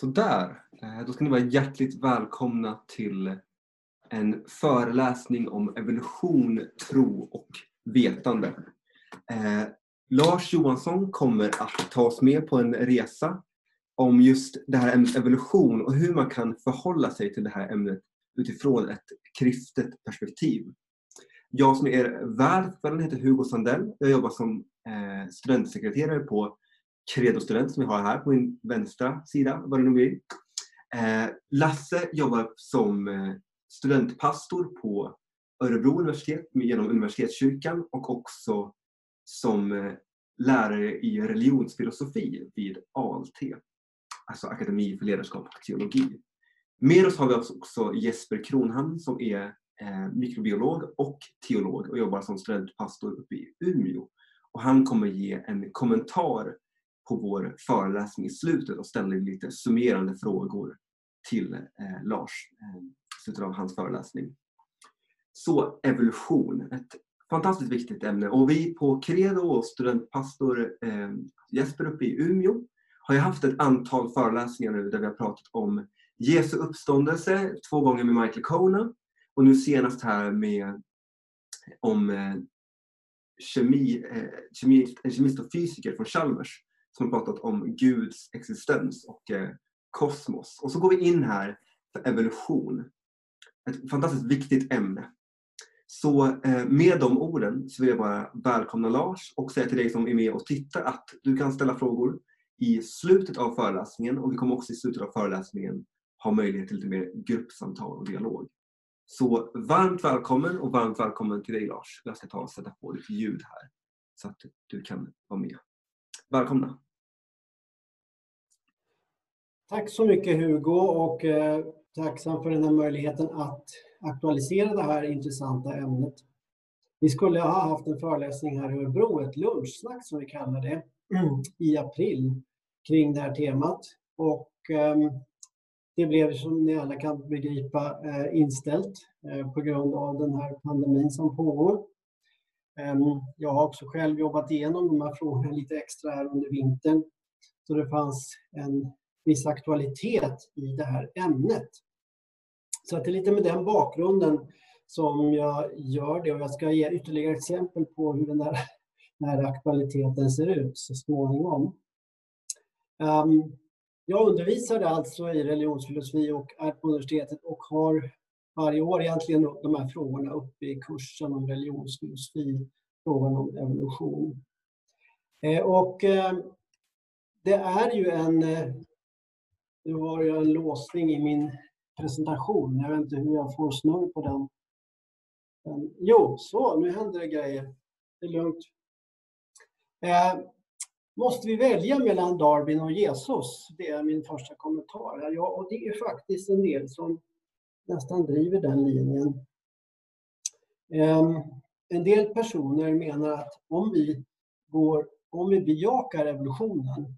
Sådär, eh, då ska ni vara hjärtligt välkomna till en föreläsning om evolution, tro och vetande. Eh, Lars Johansson kommer att ta oss med på en resa om just det här ämnet evolution och hur man kan förhålla sig till det här ämnet utifrån ett kristet perspektiv. Jag som är er värd heter Hugo Sandell. Jag jobbar som eh, studentsekreterare på Credo-student som vi har här på min vänstra sida, vad det nu blir. Eh, Lasse jobbar som eh, studentpastor på Örebro universitet genom universitetskyrkan och också som eh, lärare i religionsfilosofi vid ALT, alltså Akademi för ledarskap och teologi. Med oss har vi alltså också Jesper Kronhamn som är eh, mikrobiolog och teolog och jobbar som studentpastor uppe i Umeå. Och han kommer ge en kommentar på vår föreläsning i slutet och ställde lite summerande frågor till eh, Lars eh, i slutet av hans föreläsning. Så evolution, ett fantastiskt viktigt ämne och vi på Credo och studentpastor eh, Jesper uppe i Umeå har ju haft ett antal föreläsningar nu där vi har pratat om Jesu uppståndelse, två gånger med Michael Kona och nu senast här med om eh, kemi, eh, kemi, en kemist och fysiker från Chalmers som har pratat om Guds existens och eh, kosmos. Och så går vi in här för evolution. Ett fantastiskt viktigt ämne. Så eh, med de orden så vill jag bara välkomna Lars och säga till dig som är med och tittar att du kan ställa frågor i slutet av föreläsningen och vi kommer också i slutet av föreläsningen ha möjlighet till lite mer gruppsamtal och dialog. Så varmt välkommen och varmt välkommen till dig Lars. Jag ska ta och sätta på lite ljud här så att du kan vara med. Välkomna! Tack så mycket Hugo och eh, tacksam för den här möjligheten att aktualisera det här intressanta ämnet. Vi skulle ha haft en föreläsning här i Örebro, ett lunchsnack som vi kallar det, i april kring det här temat. Och ehm, det blev som ni alla kan begripa eh, inställt eh, på grund av den här pandemin som pågår. Ehm, jag har också själv jobbat igenom de här frågorna lite extra här under vintern. Så det fanns en viss aktualitet i det här ämnet. Så att det är lite med den bakgrunden som jag gör det och jag ska ge ytterligare exempel på hur den här, den här aktualiteten ser ut så småningom. Um, jag undervisade alltså i religionsfilosofi och är på universitetet och har varje år egentligen de här frågorna uppe i kursen om religionsfilosofi, frågan om evolution. Eh, och ehm, det är ju en eh, nu har jag en låsning i min presentation. Jag vet inte hur jag får snurr på den. Men, jo, så nu händer det grejer. Det är lugnt. Eh, måste vi välja mellan Darwin och Jesus? Det är min första kommentar. Ja, och det är faktiskt en del som nästan driver den linjen. Eh, en del personer menar att om vi, går, om vi bejakar evolutionen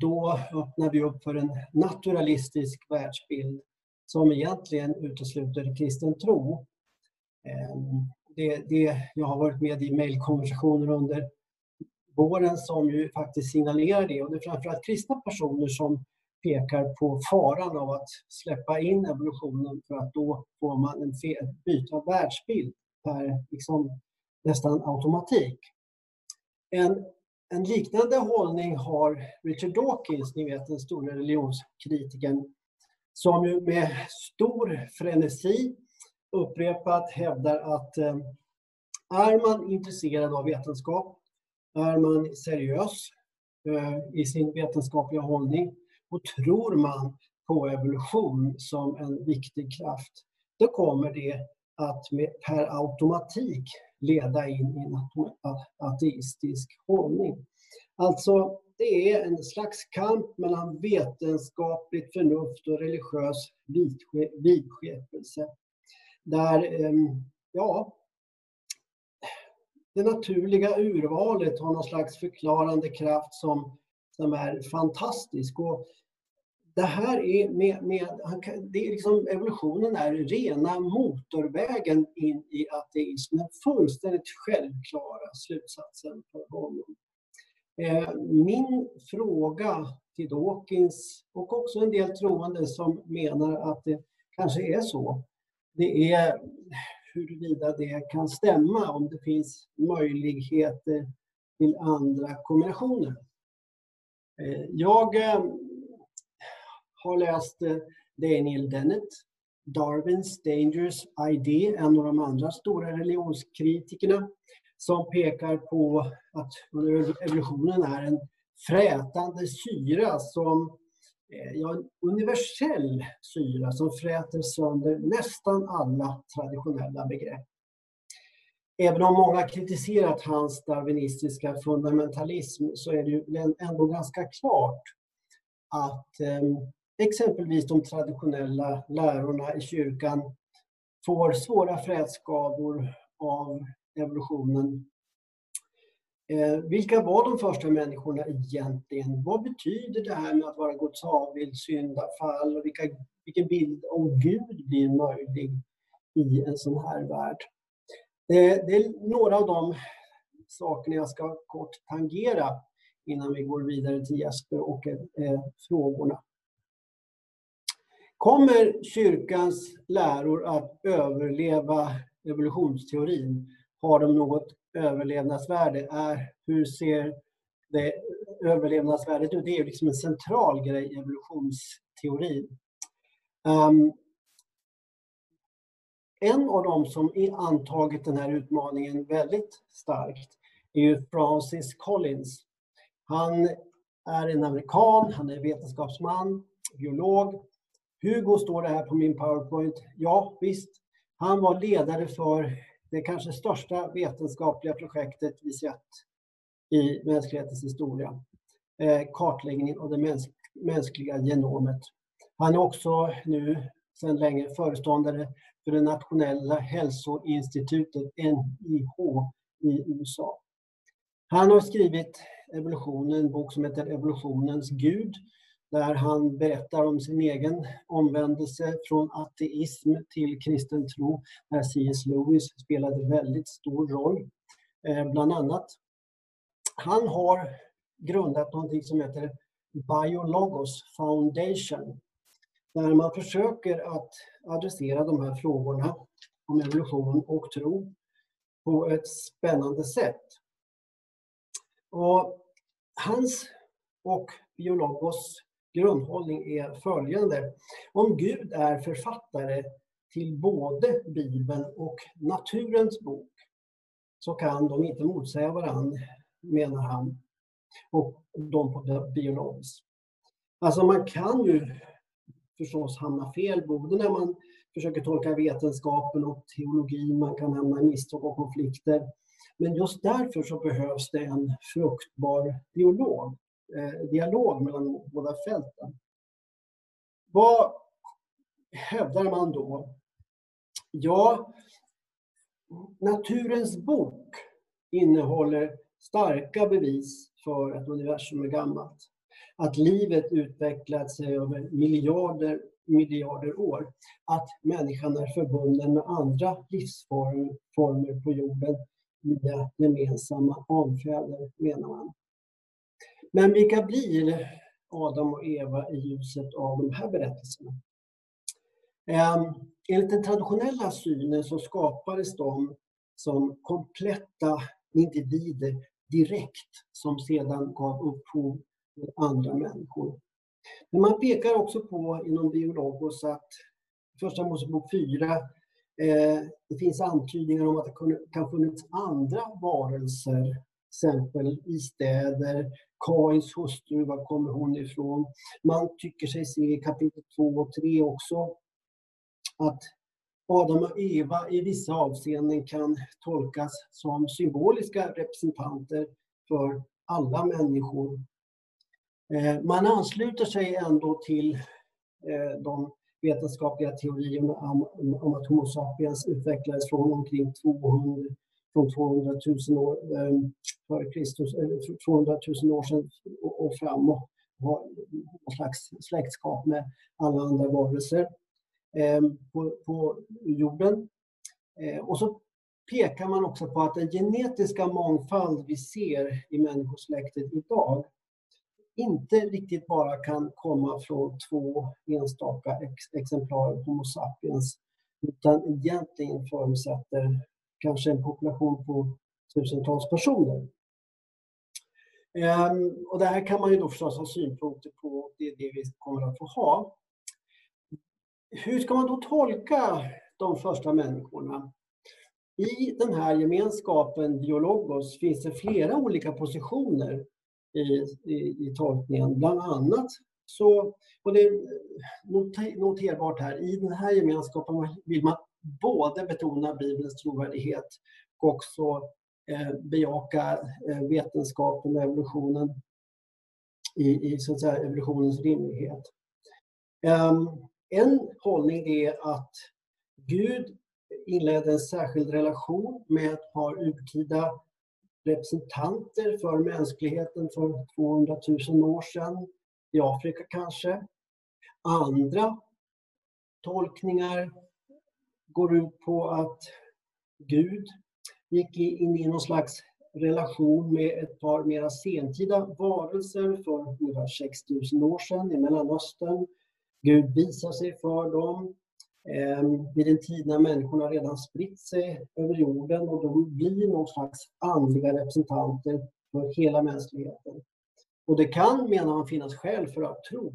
då öppnar vi upp för en naturalistisk världsbild som egentligen utesluter kristen tro. Ehm, det, det, jag har varit med i mejlkonversationer under våren som ju faktiskt signalerar det och det är framförallt kristna personer som pekar på faran av att släppa in evolutionen för att då får man en byte av världsbild per liksom, nästan automatik. En en liknande hållning har Richard Dawkins, ni vet den stora religionskritikern, som ju med stor frenesi upprepat hävdar att eh, är man intresserad av vetenskap, är man seriös eh, i sin vetenskapliga hållning och tror man på evolution som en viktig kraft, då kommer det att med, per automatik leda in i en ateistisk hållning. Alltså, det är en slags kamp mellan vetenskapligt förnuft och religiös vidskepelse. Där, ehm, ja, det naturliga urvalet har någon slags förklarande kraft som, som är fantastisk. Och det här är med, med det är liksom, evolutionen är rena motorvägen in i ateismen, fullständigt självklara slutsatsen för honom. Eh, min fråga till Dawkins och också en del troende som menar att det kanske är så. Det är huruvida det kan stämma, om det finns möjligheter till andra kombinationer. Eh, jag eh, har läst eh, Daniel Dennett, Darwins Dangerous ID, en av de andra stora religionskritikerna, som pekar på att evolutionen är en frätande syra som eh, ja, en universell syra som fräter sönder nästan alla traditionella begrepp. Även om många kritiserat hans darwinistiska fundamentalism så är det ju ändå ganska klart att eh, exempelvis de traditionella lärorna i kyrkan får svåra frätskador av evolutionen. Eh, vilka var de första människorna egentligen? Vad betyder det här med att vara Guds avbild, syndafall och vilka, vilken bild om Gud blir möjlig i en sån här värld? Det, det är några av de sakerna jag ska kort tangera innan vi går vidare till Jesper och eh, frågorna. Kommer kyrkans läror att överleva evolutionsteorin? Har de något överlevnadsvärde? Är, hur ser det överlevnadsvärdet ut? Det är liksom en central grej i evolutionsteorin. Um, en av dem som antagit den här utmaningen väldigt starkt är ju Francis Collins. Han är en amerikan, han är vetenskapsman, biolog. Hugo står det här på min powerpoint. Ja, visst. Han var ledare för det kanske största vetenskapliga projektet vi sett i mänsklighetens historia. Eh, kartläggningen av det mänskliga genomet. Han är också nu sedan länge föreståndare för det nationella hälsoinstitutet NIH i USA. Han har skrivit Evolutionen, en bok som heter Evolutionens Gud, där han berättar om sin egen omvändelse från ateism till kristen tro, där C.S. Lewis spelade väldigt stor roll, eh, bland annat. Han har grundat någonting som heter Biologos Foundation, där man försöker att adressera de här frågorna om evolution och tro på ett spännande sätt. Och hans och Biologos grundhållning är följande. Om Gud är författare till både Bibeln och naturens bok så kan de inte motsäga varandra, menar han. Och de på biologis. Alltså man kan ju förstås hamna fel, både när man försöker tolka vetenskapen och teologin, man kan hamna i misstag och konflikter. Men just därför så behövs det en fruktbar dialog, Eh, dialog mellan båda fälten. Vad hävdar man då? Ja, naturens bok innehåller starka bevis för att universum är gammalt att livet utvecklat sig över miljarder, miljarder år. Att människan är förbunden med andra livsformer på jorden via gemensamma anfäder, menar man. Men vilka blir Adam och Eva i ljuset av de här berättelserna? Ehm, enligt den traditionella synen så skapades de som kompletta individer direkt som sedan gav upphov andra människor. Men man pekar också på inom Biologos att Första Mosebok 4 eh, det finns antydningar om att det kan funnits andra varelser, exempel i städer, Kains hustru, var kommer hon ifrån? Man tycker sig se i kapitel 2 och 3 också att Adam och Eva i vissa avseenden kan tolkas som symboliska representanter för alla människor eh, man ansluter sig ändå till eh, de vetenskapliga teorierna om att Homo sapiens utvecklades från omkring 200, från 200 000 år eh, före Kristus, 200 000 år sedan och framåt. Har någon slags släktskap med alla andra varelser eh, på, på jorden. Eh, och så pekar man också på att den genetiska mångfald vi ser i människosläktet idag inte riktigt bara kan komma från två enstaka ex exemplar Homo sapiens utan egentligen förutsätter kanske en population på tusentals personer. Um, och det här kan man ju då förstås ha synpunkter på, det är det vi kommer att få ha. Hur ska man då tolka de första människorna? I den här gemenskapen Biologos finns det flera olika positioner i, i, i tolkningen. Bland annat så, och det är noterbart här, i den här gemenskapen vill man både betona Bibelns trovärdighet och också eh, bejaka eh, vetenskapen och evolutionen i, i så att säga, evolutionens rimlighet. Ehm, en hållning är att Gud inledde en särskild relation med ett par urtida representanter för mänskligheten för 200 000 år sedan, i Afrika kanske. Andra tolkningar går ut på att Gud gick in i någon slags relation med ett par mera sentida varelser för ungefär 6 000 år sedan i Mellanöstern. Gud visar sig för dem eh, vid en tid när människorna redan spritt sig över jorden och de blir någon slags andliga representanter för hela mänskligheten. Och det kan, menar man, finnas skäl för att tro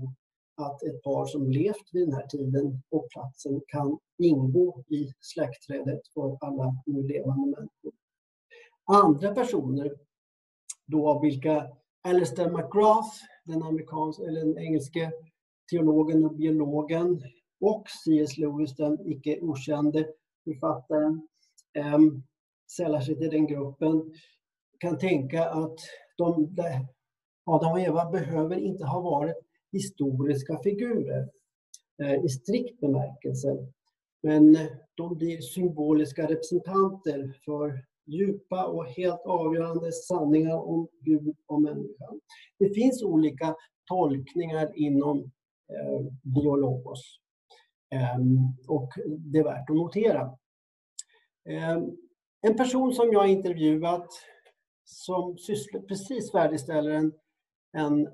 att ett par som levt vid den här tiden och platsen kan ingå i släktträdet för alla nu levande människor. Andra personer, då av vilka Alistair McGrath, den, amerikans eller den engelske teologen och biologen och C.S. Lewis, den icke okände författaren, äm, sällar sig till den gruppen, kan tänka att de, Adam och Eva behöver inte ha varit historiska figurer eh, i strikt bemärkelse. Men de blir symboliska representanter för djupa och helt avgörande sanningar om Gud och människan. Det finns olika tolkningar inom eh, biologos. Eh, och det är värt att notera. Eh, en person som jag intervjuat som sysslar, precis färdigställer en, en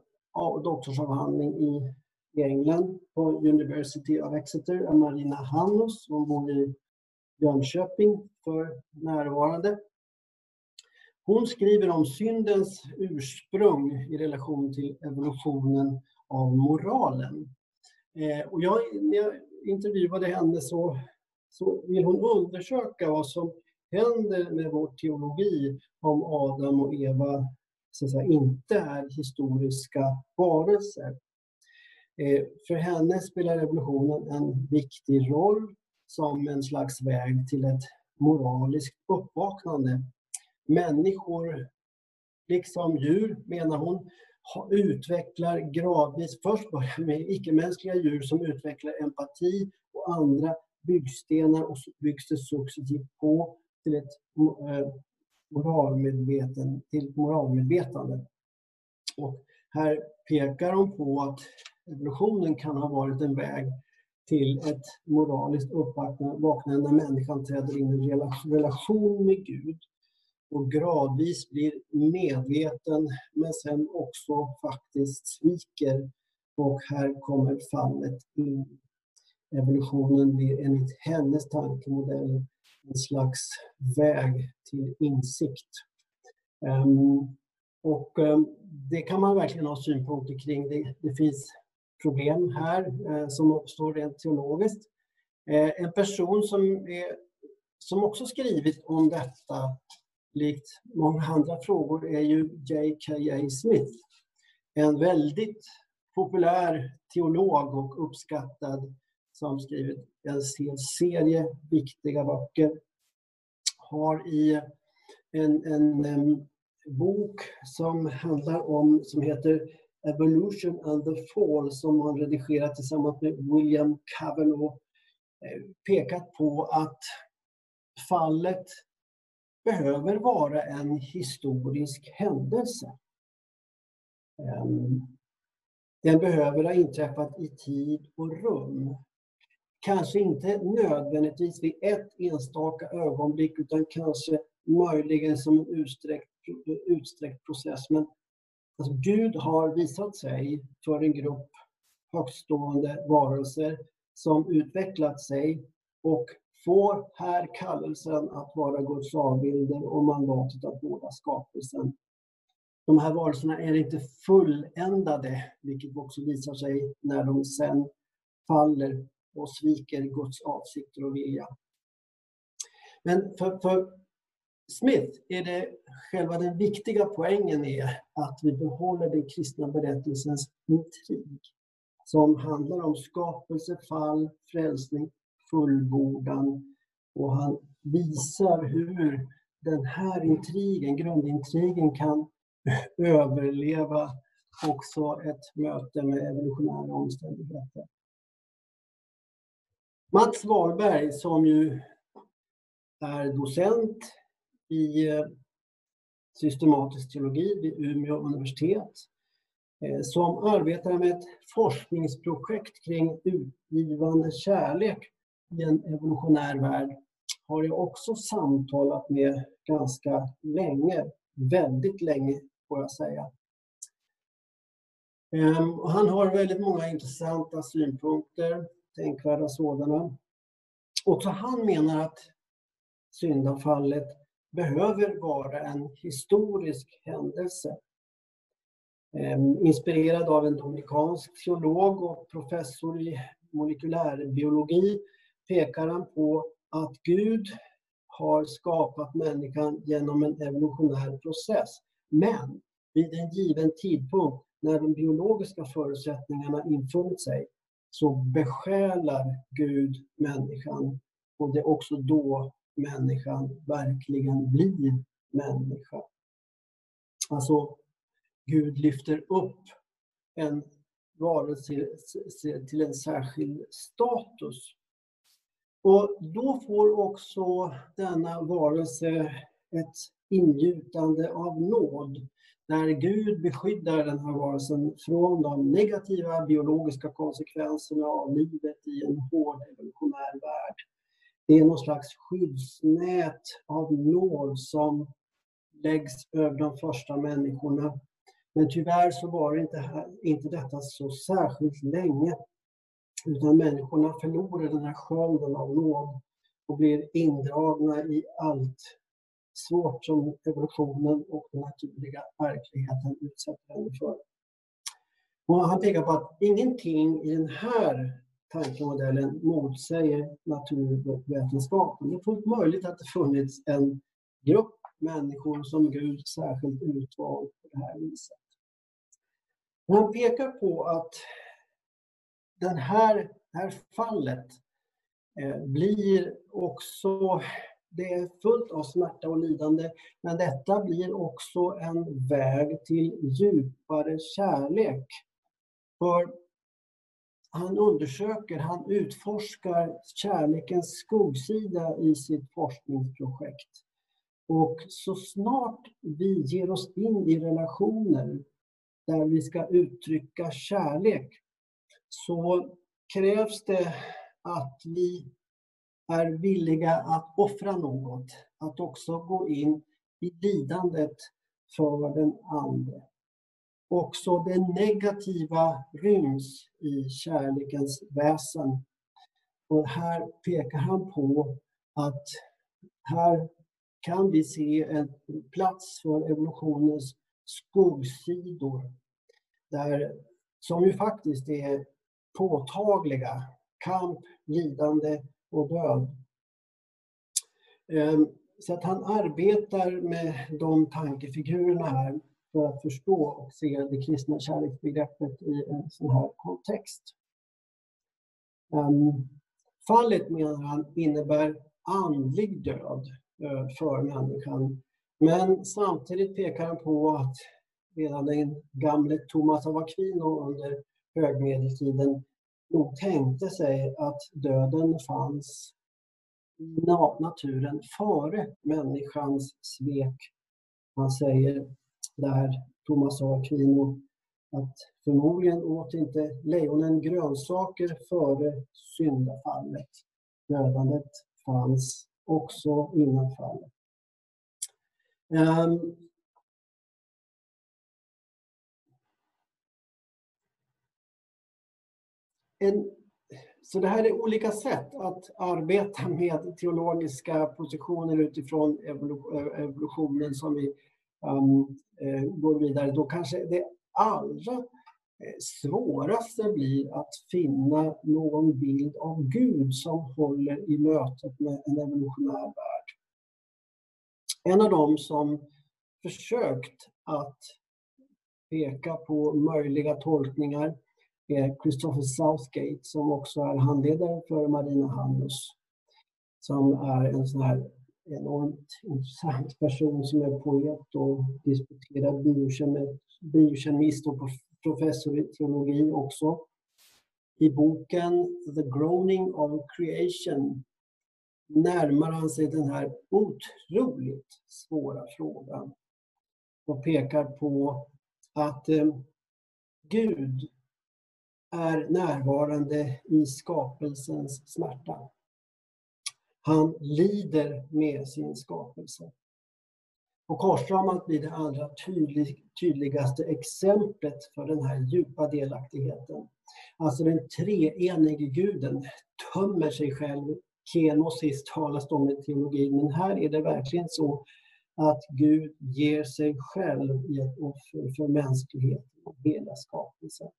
doktorsavhandling i England på University of Exeter är Marina Hannos. Hon bor i Jönköping för närvarande. Hon skriver om syndens ursprung i relation till evolutionen av moralen. Eh, och jag, när jag intervjuade henne så, så vill hon undersöka vad som händer med vår teologi om Adam och Eva så att säga, inte är historiska varelser. Eh, för henne spelar revolutionen en viktig roll som en slags väg till ett moraliskt uppvaknande. Människor, liksom djur, menar hon, utvecklar gradvis, först börjar med icke-mänskliga djur som utvecklar empati och andra byggstenar och så byggs det successivt på till ett eh, moralmedveten, till moralmedvetande. Och här pekar hon på att evolutionen kan ha varit en väg till ett moraliskt uppvaknande när människan träder in i en relation med Gud och gradvis blir medveten men sen också faktiskt sviker. Och här kommer fallet in. Evolutionen blir enligt hennes tankemodell en slags väg till insikt. Um, och um, det kan man verkligen ha synpunkter kring. Det, det finns problem här eh, som uppstår rent teologiskt. Eh, en person som, är, som också skrivit om detta, likt många andra frågor, är ju J.K.A. Smith. En väldigt populär teolog och uppskattad som skrivit en hel serie viktiga böcker. Har i en, en, en bok som handlar om, som heter Evolution and the Fall som han redigerat tillsammans med William Cavanaugh eh, pekat på att fallet behöver vara en historisk händelse. Den behöver ha inträffat i tid och rum. Kanske inte nödvändigtvis vid ett enstaka ögonblick utan kanske möjligen som en utsträckt, utsträckt process. Men Alltså Gud har visat sig för en grupp högstående varelser som utvecklat sig och får här kallelsen att vara Guds avbilder och mandatet att vårda skapelsen. De här varelserna är inte fulländade, vilket också visar sig när de sen faller och sviker Guds avsikter och vilja. Men för, för Smith är det själva den viktiga poängen är att vi behåller den kristna berättelsens intrig som handlar om skapelse, fall, frälsning, fullbordan och han visar hur den här intrigen, grundintrigen kan överleva också ett möte med evolutionära omständigheter. Mats Wahlberg som ju är docent i eh, systematisk teologi vid Umeå universitet eh, som arbetar med ett forskningsprojekt kring utgivande kärlek i en evolutionär värld har jag också samtalat med ganska länge, väldigt länge får jag säga. Ehm, han har väldigt många intressanta synpunkter, tänkvärda sådana. Också han menar att syndafallet behöver vara en historisk händelse. Ehm, inspirerad av en dominikansk teolog och professor i molekylärbiologi pekar han på att Gud har skapat människan genom en evolutionär process. Men vid en given tidpunkt när de biologiska förutsättningarna infunnit sig så besjälar Gud människan och det är också då människan verkligen blir människa. Alltså, Gud lyfter upp en varelse till en särskild status. Och då får också denna varelse ett ingjutande av nåd där Gud beskyddar den här varelsen från de negativa biologiska konsekvenserna av livet i en hård evolutionär värld. Det är någon slags skyddsnät av nåd som läggs över de första människorna. Men tyvärr så var det inte, inte detta så särskilt länge. Utan människorna förlorade den här skölden av nåd och blir indragna i allt svårt som evolutionen och den naturliga verkligheten utsätter henne för. Och han pekar på att ingenting i den här tankemodellen motsäger naturvetenskapen. Det är fullt möjligt att det funnits en grupp människor som Gud särskilt utvalt på det här viset. Och han pekar på att den här, det här fallet eh, blir också det är fullt av smärta och lidande, men detta blir också en väg till djupare kärlek. För han undersöker, han utforskar kärlekens skuggsida i sitt forskningsprojekt. Och så snart vi ger oss in i relationer där vi ska uttrycka kärlek så krävs det att vi är villiga att offra något, att också gå in i lidandet för den andre. Också det negativa ryms i kärlekens väsen. Och här pekar han på att här kan vi se en plats för evolutionens skuggsidor. Där, som ju faktiskt är påtagliga. Kamp, lidande och död. Ehm, så att han arbetar med de tankefigurerna här för att förstå och se det kristna kärleksbegreppet i en sån här kontext. Ehm, fallet, menar han, innebär andlig död eh, för människan. Men samtidigt pekar han på att redan den gamle Thomas av Aquino under högmedeltiden nog tänkte sig att döden fanns i naturen före människans svek. Han säger där, Thomas A. Aquino, att förmodligen åt inte lejonen grönsaker före syndafallet. Dödandet fanns också innan fallet. Um, en, så det här är olika sätt att arbeta med teologiska positioner utifrån evolutionen som vi um, eh, går vidare. Då kanske det allra eh, svåraste blir att finna någon bild av Gud som håller i mötet med en evolutionär värld. En av dem som försökt att peka på möjliga tolkningar Christopher Southgate som också är handledare för Marina Handels. Som är en sån här enormt intressant person som är poet och disputerad biokemist och professor i teologi också. I boken The Groaning of Creation närmar han sig den här otroligt svåra frågan och pekar på att eh, Gud är närvarande i skapelsens smärta. Han lider med sin skapelse. Och korsdramat blir det allra tydlig, tydligaste exemplet för den här djupa delaktigheten. Alltså den treenige guden tömmer sig själv. Kenosis talas det om i teologin, men här är det verkligen så att Gud ger sig själv i ett offer för mänskligheten och hela skapelsen.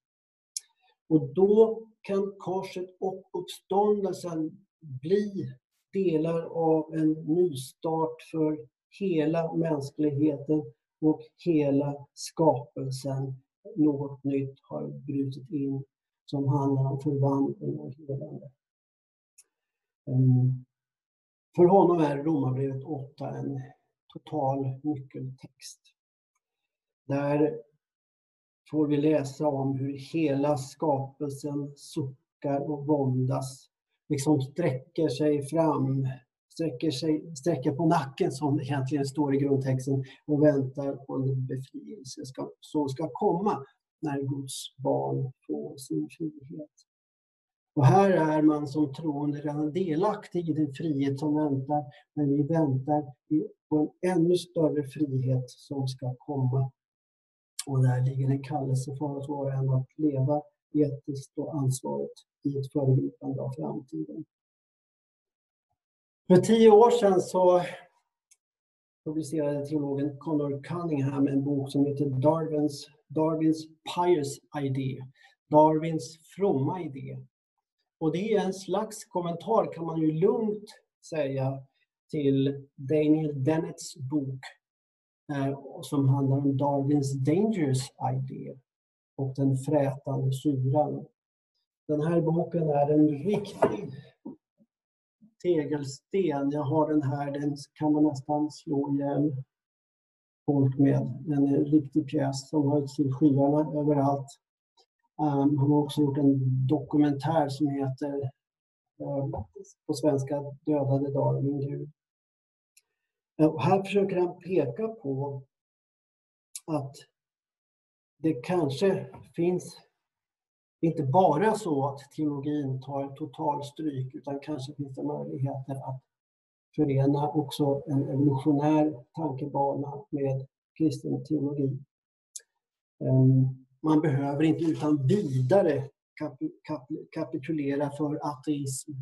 Och då kan korset och uppståndelsen bli delar av en nystart för hela mänskligheten och hela skapelsen. Något nytt har brutit in som handlar om förvandling och helande. Ehm, för honom är Romarbrevet 8 en total nyckeltext. Där får vi läsa om hur hela skapelsen suckar och våndas liksom sträcker sig fram, sträcker, sig, sträcker på nacken som det egentligen står i grundtexten och väntar på en befrielse ska, som ska komma när Guds barn får sin frihet. Och här är man som troende redan delaktig i den frihet som väntar, men vi väntar på en ännu större frihet som ska komma. Och där ligger en kallelse för oss var och en att leva etiskt och ansvarigt i ett föregripande av framtiden. För tio år sedan så publicerade teologen Connor Cunningham en bok som heter Darwins, Darwins Pious Idea, Darwins fromma idé. Och det är en slags kommentar kan man ju lugnt säga till Daniel Dennets bok Eh, som handlar om Darwins Dangerous Idea och den frätande syran. Den här boken är en riktig tegelsten. Jag har den här, den kan man nästan slå ihjäl folk med. Den är en riktig pjäs som har till skyarna överallt. Ehm, um, han har också gjort en dokumentär som heter um, på svenska Dödade Darwin Gud. Och här försöker han peka på att det kanske finns inte bara så att teologin tar total stryk utan kanske finns det möjligheter att förena också en evolutionär tankebana med kristen teologi. Ehm, man behöver inte utan vidare kapitulera för ateism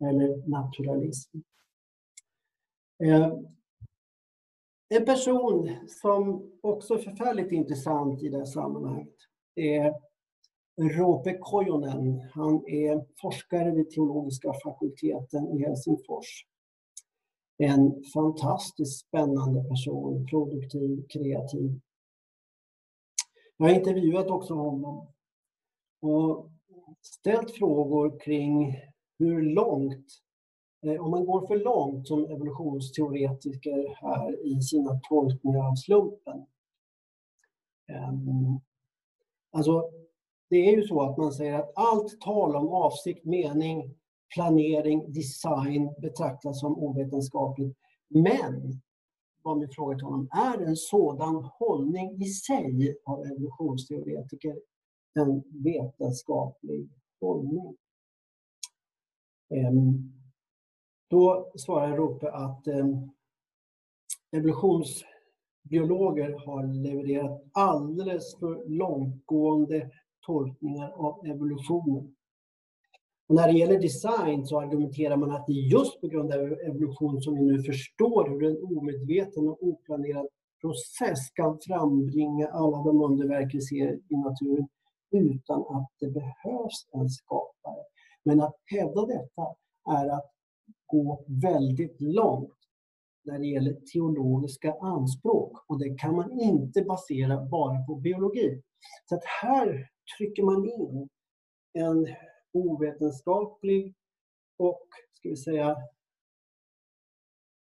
eller naturalism. Ehm, en person som också är förfärligt intressant i det här sammanhanget är Roope Kojonen. Han är forskare vid teologiska fakulteten i Helsingfors. En fantastiskt spännande person, produktiv, kreativ. Jag har intervjuat också honom och ställt frågor kring hur långt Eh, om man går för långt som evolutionsteoretiker här i sina tolkningar av slumpen. Ehm, alltså, det är ju så att man säger att allt tal om avsikt, mening, planering, design betraktas som ovetenskapligt. Men, var min fråga till honom, är en sådan hållning i sig av evolutionsteoretiker en vetenskaplig hållning? Ehm, då svarar Rope att eh, evolutionsbiologer har levererat alldeles för långtgående tolkningar av evolutionen. Och när det gäller design så argumenterar man att det är just på grund av evolution som vi nu förstår hur en omedveten och oplanerad process kan frambringa alla de underverk vi ser i naturen utan att det behövs en skapare. Men att hävda detta är att gå väldigt långt när det gäller teologiska anspråk och det kan man inte basera bara på biologi. Så att här trycker man in en ovetenskaplig och, ska vi säga,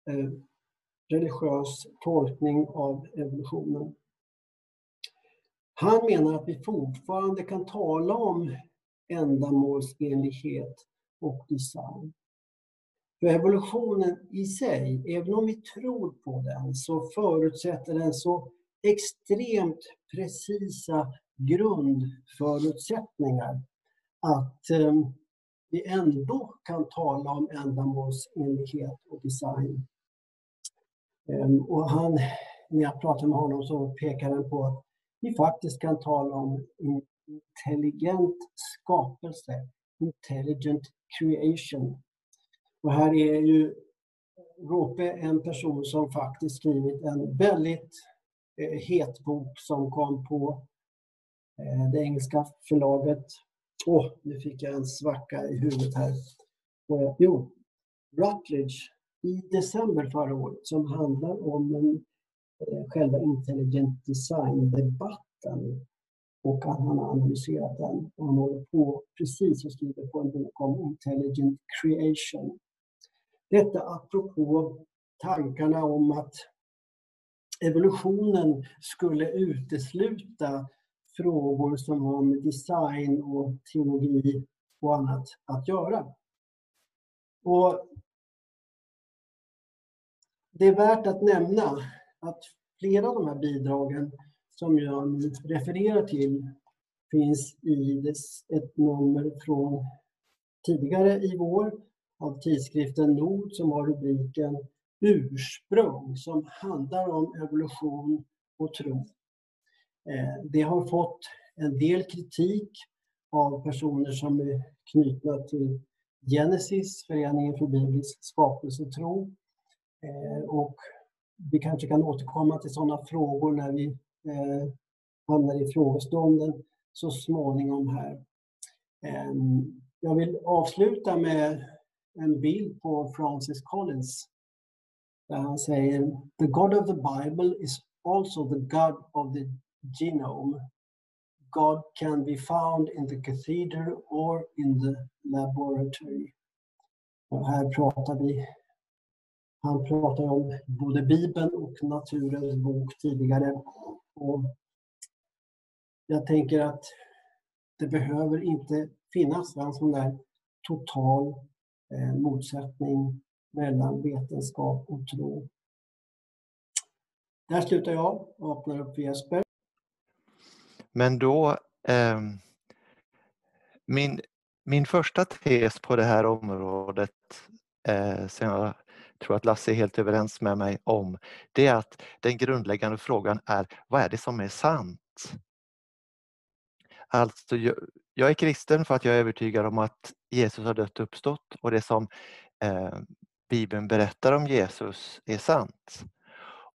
eh, religiös tolkning av evolutionen. Han menar att vi fortfarande kan tala om ändamålsenlighet och design. För evolutionen i sig, även om vi tror på den, så förutsätter den så extremt precisa grundförutsättningar att eh, vi ändå kan tala om ändamålsenlighet och design. Eh, och han, när jag pratar med honom så pekar han på att vi faktiskt kan tala om intelligent skapelse, intelligent creation. Och här är ju Rope en person som faktiskt skrivit en väldigt eh, het bok som kom på eh, det engelska förlaget. Åh, oh, nu fick jag en svacka i huvudet här. Eh, jo, Rutledge i december förra året som handlar om en, eh, själva intelligent design-debatten. Och han har analyserat den och han håller på precis och skriver på en bok om intelligent creation. Detta apropå tankarna om att evolutionen skulle utesluta frågor som har med design och teologi och annat att göra. Och det är värt att nämna att flera av de här bidragen som jag nu refererar till finns i ett nummer från tidigare i vår av tidskriften Nord som har rubriken Ursprung som handlar om evolution och tro. Eh, det har fått en del kritik av personer som är knutna till Genesis, Föreningen för biblisk skapelsetro. Eh, och vi kanske kan återkomma till sådana frågor när vi eh, hamnar i frågestunden så småningom här. Ehm, jag vill avsluta med en bild på Francis Collins där han säger The God of the Bible is also the God of the genome. God can be found in the cathedral or in the laboratory. Och här pratar vi han pratar om både Bibeln och Naturens bok tidigare. Och jag tänker att det behöver inte finnas en sån där total en motsättning mellan vetenskap och tro. Där slutar jag och öppnar upp för Jesper. Men då, eh, min, min första tes på det här området eh, som jag tror att Lasse är helt överens med mig om, det är att den grundläggande frågan är vad är det som är sant? Alltså, jag är kristen för att jag är övertygad om att Jesus har dött och uppstått och det som eh, Bibeln berättar om Jesus är sant.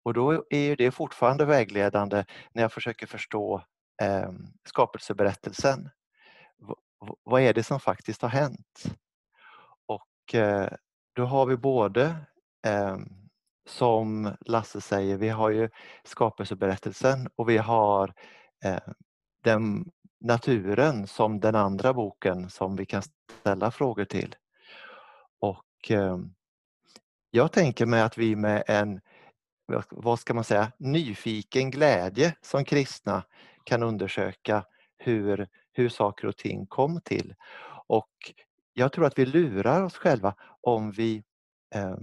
Och då är det fortfarande vägledande när jag försöker förstå eh, skapelseberättelsen. V vad är det som faktiskt har hänt? Och eh, då har vi både eh, som Lasse säger, vi har ju skapelseberättelsen och vi har eh, den naturen som den andra boken som vi kan ställa frågor till. Och ehm, jag tänker mig att vi med en, vad ska man säga, nyfiken glädje som kristna kan undersöka hur, hur saker och ting kom till. Och jag tror att vi lurar oss själva om vi eh,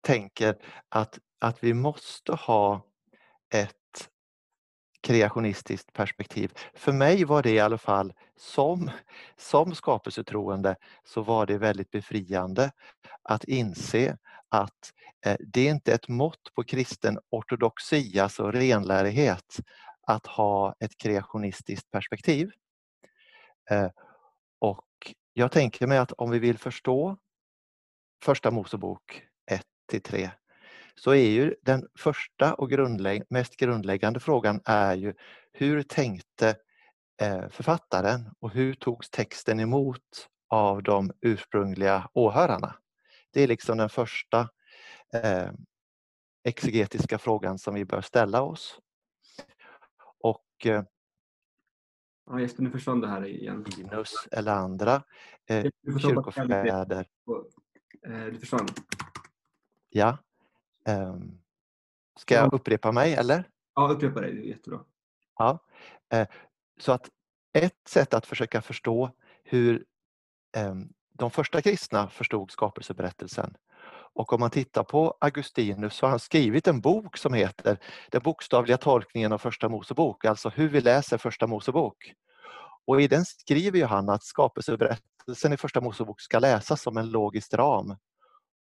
tänker att, att vi måste ha ett kreationistiskt perspektiv. För mig var det i alla fall som, som skapelsetroende så var det väldigt befriande att inse att eh, det är inte ett mått på kristen ortodoxi, alltså renlärighet, att ha ett kreationistiskt perspektiv. Eh, och jag tänker mig att om vi vill förstå Första Mosebok 1 3 så är ju den första och grundlägg mest grundläggande frågan är ju hur tänkte eh, författaren och hur togs texten emot av de ursprungliga åhörarna? Det är liksom den första eh, exegetiska frågan som vi bör ställa oss. Och eh, Ja, Jesper, nu försvann det här igen. Linus eller andra eh, kyrkofäder. Du försvann. Ja. Ehm, ska jag upprepa mig eller? Ja, upprepa det. Det är jättebra. Ja. Eh, Så att ett sätt att försöka förstå hur ehm, de första kristna förstod skapelseberättelsen och om man tittar på Augustinus så har han skrivit en bok som heter Den bokstavliga tolkningen av Första Mosebok, alltså hur vi läser Första Mosebok. Och i den skriver ju han att skapelseberättelsen i Första Mosebok ska läsas som en logisk ram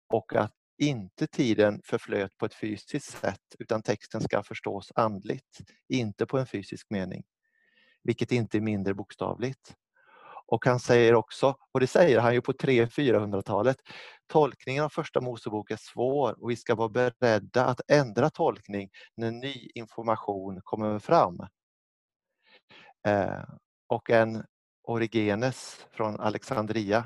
och att inte tiden förflöt på ett fysiskt sätt utan texten ska förstås andligt, inte på en fysisk mening. Vilket inte är mindre bokstavligt. Och han säger också, och det säger han ju på 300-400-talet, tolkningen av Första Mosebok är svår och vi ska vara beredda att ändra tolkning när ny information kommer fram. Eh, och en Origenes från Alexandria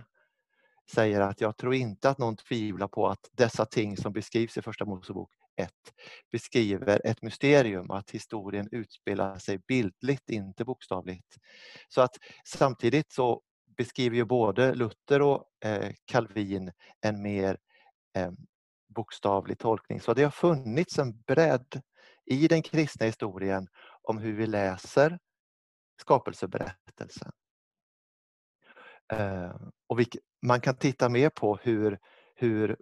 säger att jag tror inte att någon tvivlar på att dessa ting som beskrivs i Första Mosebok 1 beskriver ett mysterium att historien utspelar sig bildligt, inte bokstavligt. Så att samtidigt så beskriver ju både Luther och eh, Calvin en mer eh, bokstavlig tolkning. Så det har funnits en bredd i den kristna historien om hur vi läser skapelseberättelsen. Eh, och vi, man kan titta mer på hur, hur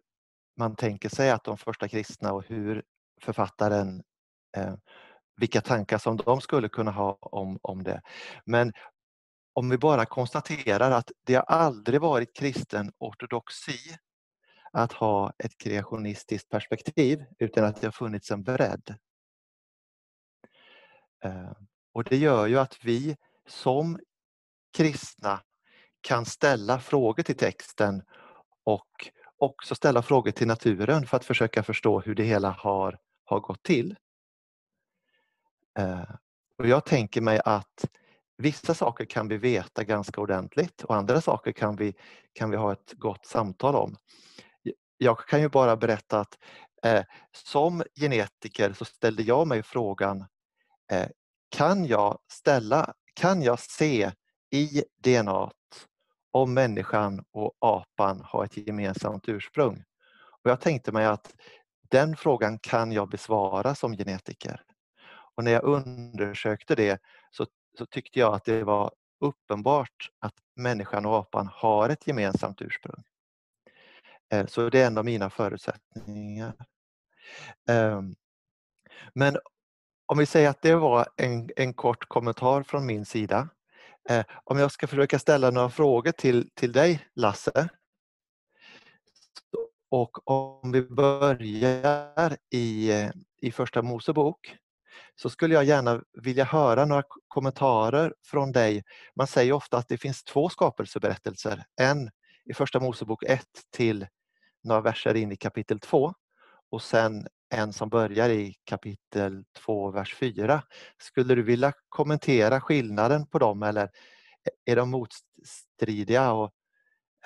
man tänker sig att de första kristna och hur författaren, eh, vilka tankar som de skulle kunna ha om, om det. Men om vi bara konstaterar att det har aldrig varit kristen ortodoxi att ha ett kreationistiskt perspektiv utan att det har funnits en bredd. Eh, och det gör ju att vi som kristna kan ställa frågor till texten och också ställa frågor till naturen för att försöka förstå hur det hela har, har gått till. Eh, och jag tänker mig att vissa saker kan vi veta ganska ordentligt och andra saker kan vi, kan vi ha ett gott samtal om. Jag kan ju bara berätta att eh, som genetiker så ställde jag mig frågan eh, kan jag ställa, kan jag se i DNA om människan och apan har ett gemensamt ursprung? Och jag tänkte mig att den frågan kan jag besvara som genetiker. Och när jag undersökte det så, så tyckte jag att det var uppenbart att människan och apan har ett gemensamt ursprung. Eh, så det är en av mina förutsättningar. Ehm, men om vi säger att det var en, en kort kommentar från min sida. Eh, om jag ska försöka ställa några frågor till, till dig Lasse. Och om vi börjar i, eh, i Första Mosebok så skulle jag gärna vilja höra några kommentarer från dig. Man säger ofta att det finns två skapelseberättelser. En i Första Mosebok 1 till några verser in i kapitel 2 och sen en som börjar i kapitel 2, vers 4. Skulle du vilja kommentera skillnaden på dem eller är de motstridiga? Och,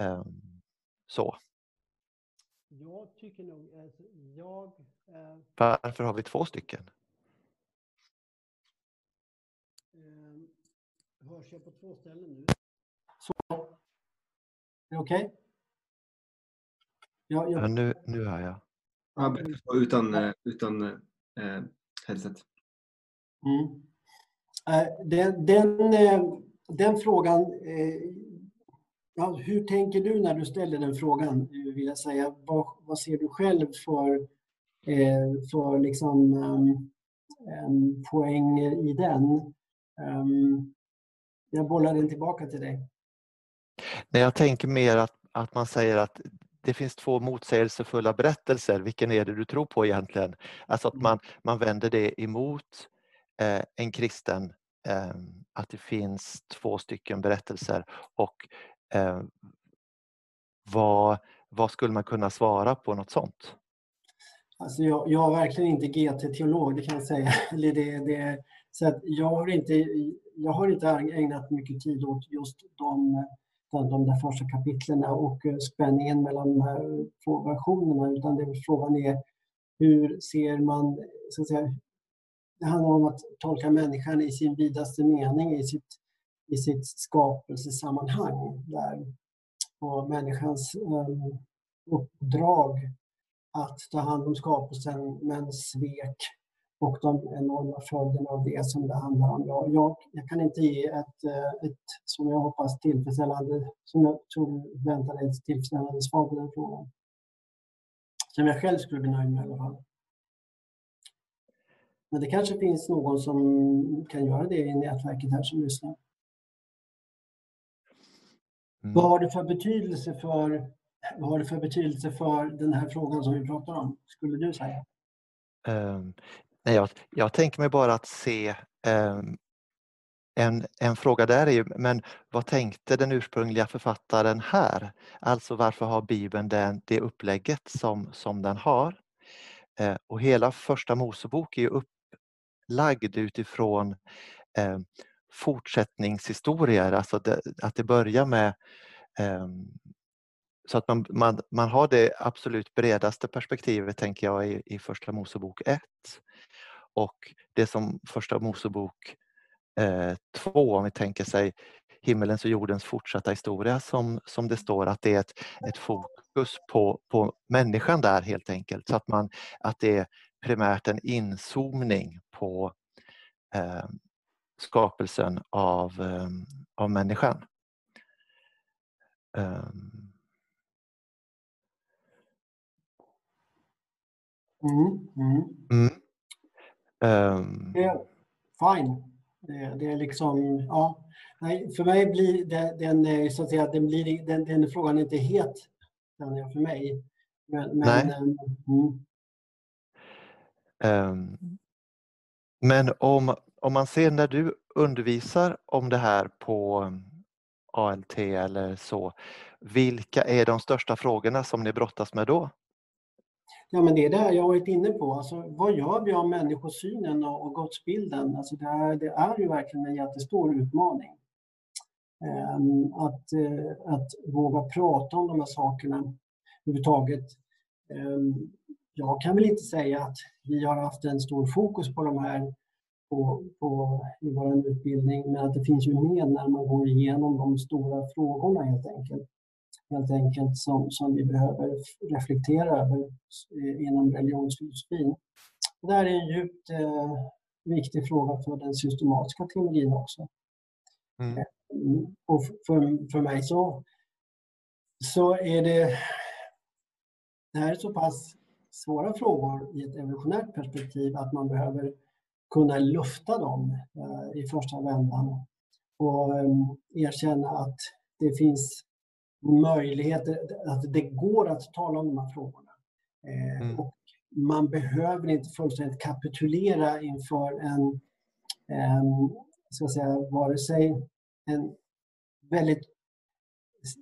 um, så? Jag tycker nog... Alltså, jag, eh, Varför har vi två stycken? eh, hörs jag på två ställen nu? Så. Är det okej? Okay? Ja, jag... ja, nu, nu hör jag. Ja, utan, eh, utan eh, headset. Mm. Eh, den, den, eh, den frågan, ja, hur tänker du när du ställer den frågan? Vill jag säga. Vad, vad ser du själv för, för liksom, um, poänger i den? Um, jag bollar den tillbaka till dig. Nej, jag tänker mer att, att man säger att det finns två motsägelsefulla berättelser. Vilken är det du tror på egentligen? Alltså att mm. man, man vänder det emot eh, en kristen, eh, att det finns två stycken berättelser och Eh, vad, vad skulle man kunna svara på något sånt? Alltså jag, jag är verkligen inte GT-teolog, det kan jag säga. Eller det, det, så att jag, har inte, jag har inte ägnat mycket tid åt just de, de, där första kapitlen och eh, spänningen mellan de här två versionerna, utan det, frågan är hur ser man, så att säga, det handlar om att tolka människan i sin vidaste mening, i sitt, i sitt skapelsesammanhang. Där, och människans um, uppdrag att ta hand om skapelsen men svek och de enorma följderna av det som det handlar om. Jag, jag, jag kan inte ge ett, eh, ett, som jag hoppas, tillfredsställande, som jag tror väntar ett tillfredsställande svar på den frågan. Som jag själv skulle bli nöjd med i alla fall. Men det kanske finns någon som kan göra det i nätverket här som lyssnar. Mm. Vad har det för betydelse för vad har det för betydelse för den här frågan som vi pratar om, skulle du säga? Um, nej, jag, jag tänker mig bara att se um, en, en fråga där är ju, men vad tänkte den ursprungliga författaren här? Alltså varför har Bibeln den, det upplägget som, som den har? Eh, och hela första Mosebok är ju upplagd utifrån eh, fortsättningshistorier, alltså det, att det börjar med eh, så att man, man, man har det absolut bredaste perspektivet tänker jag i, i Första Mosebok 1. Och det som Första Mosebok 2, eh, om vi tänker sig himmelens och jordens fortsatta historia som, som det står, att det är ett, ett fokus på, på människan där helt enkelt. Så att, man, att det är primärt en inzoomning på eh, skapelsen av, eh, av människan. Um, Mm, mm. Mm. Um. Det är fine. Det, det, är liksom, ja. Nej, för mig blir det, den, så att säga, den, blir, den, den frågan inte het för mig. Men, men. Um, um, men om, om man ser när du undervisar om det här på ALT eller så, vilka är de största frågorna som ni brottas med då? Ja, men det är det jag har varit inne på. Alltså, vad gör vi av människosynen och, och gudsbilden? Alltså, det, är, det är ju verkligen en jättestor utmaning. Um, att, uh, att våga prata om de här sakerna överhuvudtaget. Um, jag kan väl inte säga att vi har haft en stor fokus på de här på, på, i vår utbildning, men att det finns ju med när man går igenom de stora frågorna helt enkelt helt enkelt som, som vi behöver reflektera över eh, inom religionsfilosofin. Det här är en djupt eh, viktig fråga för den systematiska teologin också. Mm. Eh, och för, för mig så, så är det... Det här är så pass svåra frågor i ett evolutionärt perspektiv att man behöver kunna lufta dem eh, i första vändan och eh, erkänna att det finns möjligheter, att det går att tala om de här frågorna. Eh, mm. Och man behöver inte fullständigt kapitulera inför en, en ska säga, vare sig en väldigt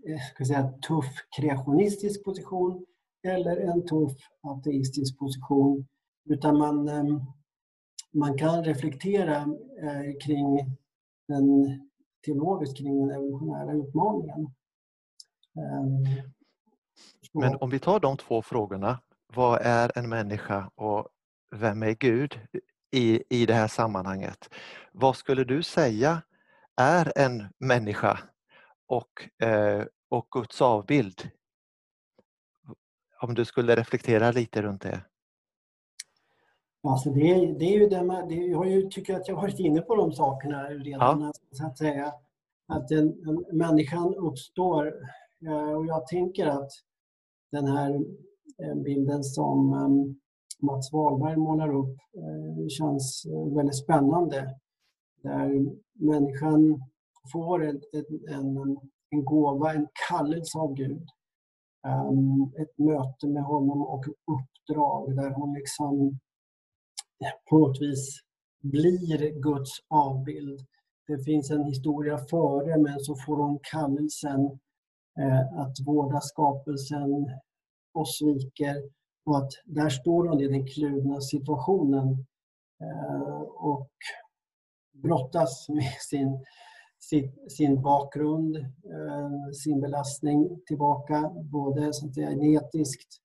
eh, ska säga, tuff kreationistisk position eller en tuff ateistisk position. Utan man, ehm, man kan reflektera eh, kring den teologiskt kring den evolutionära utmaningen. Ehm, Men om vi tar de två frågorna, vad är en människa och vem är Gud i, i det här sammanhanget? Vad skulle du säga är en människa och, eh, och Guds avbild? Om du skulle reflektera lite runt det. Alltså det, det är ju det, man, det jag tycker att jag har varit inne på de sakerna redan. Ja. Så att säga att den, människan uppstår Eh, och jag tänker att den här eh, bilden som ehm, Mats Wahlberg målar upp eh, känns väldigt spännande. Där människan får en, en, en gåva, en kallelse av Gud. Ehm, ett möte med honom och ett uppdrag där hon liksom på något vis blir Guds avbild. Det finns en historia före men så får hon kallelsen Eh, att vårda skapelsen och sviker och att där står hon i den kluvna situationen eh, och brottas med sin, sin, sin bakgrund, eh, sin belastning tillbaka, både så att säga, genetiskt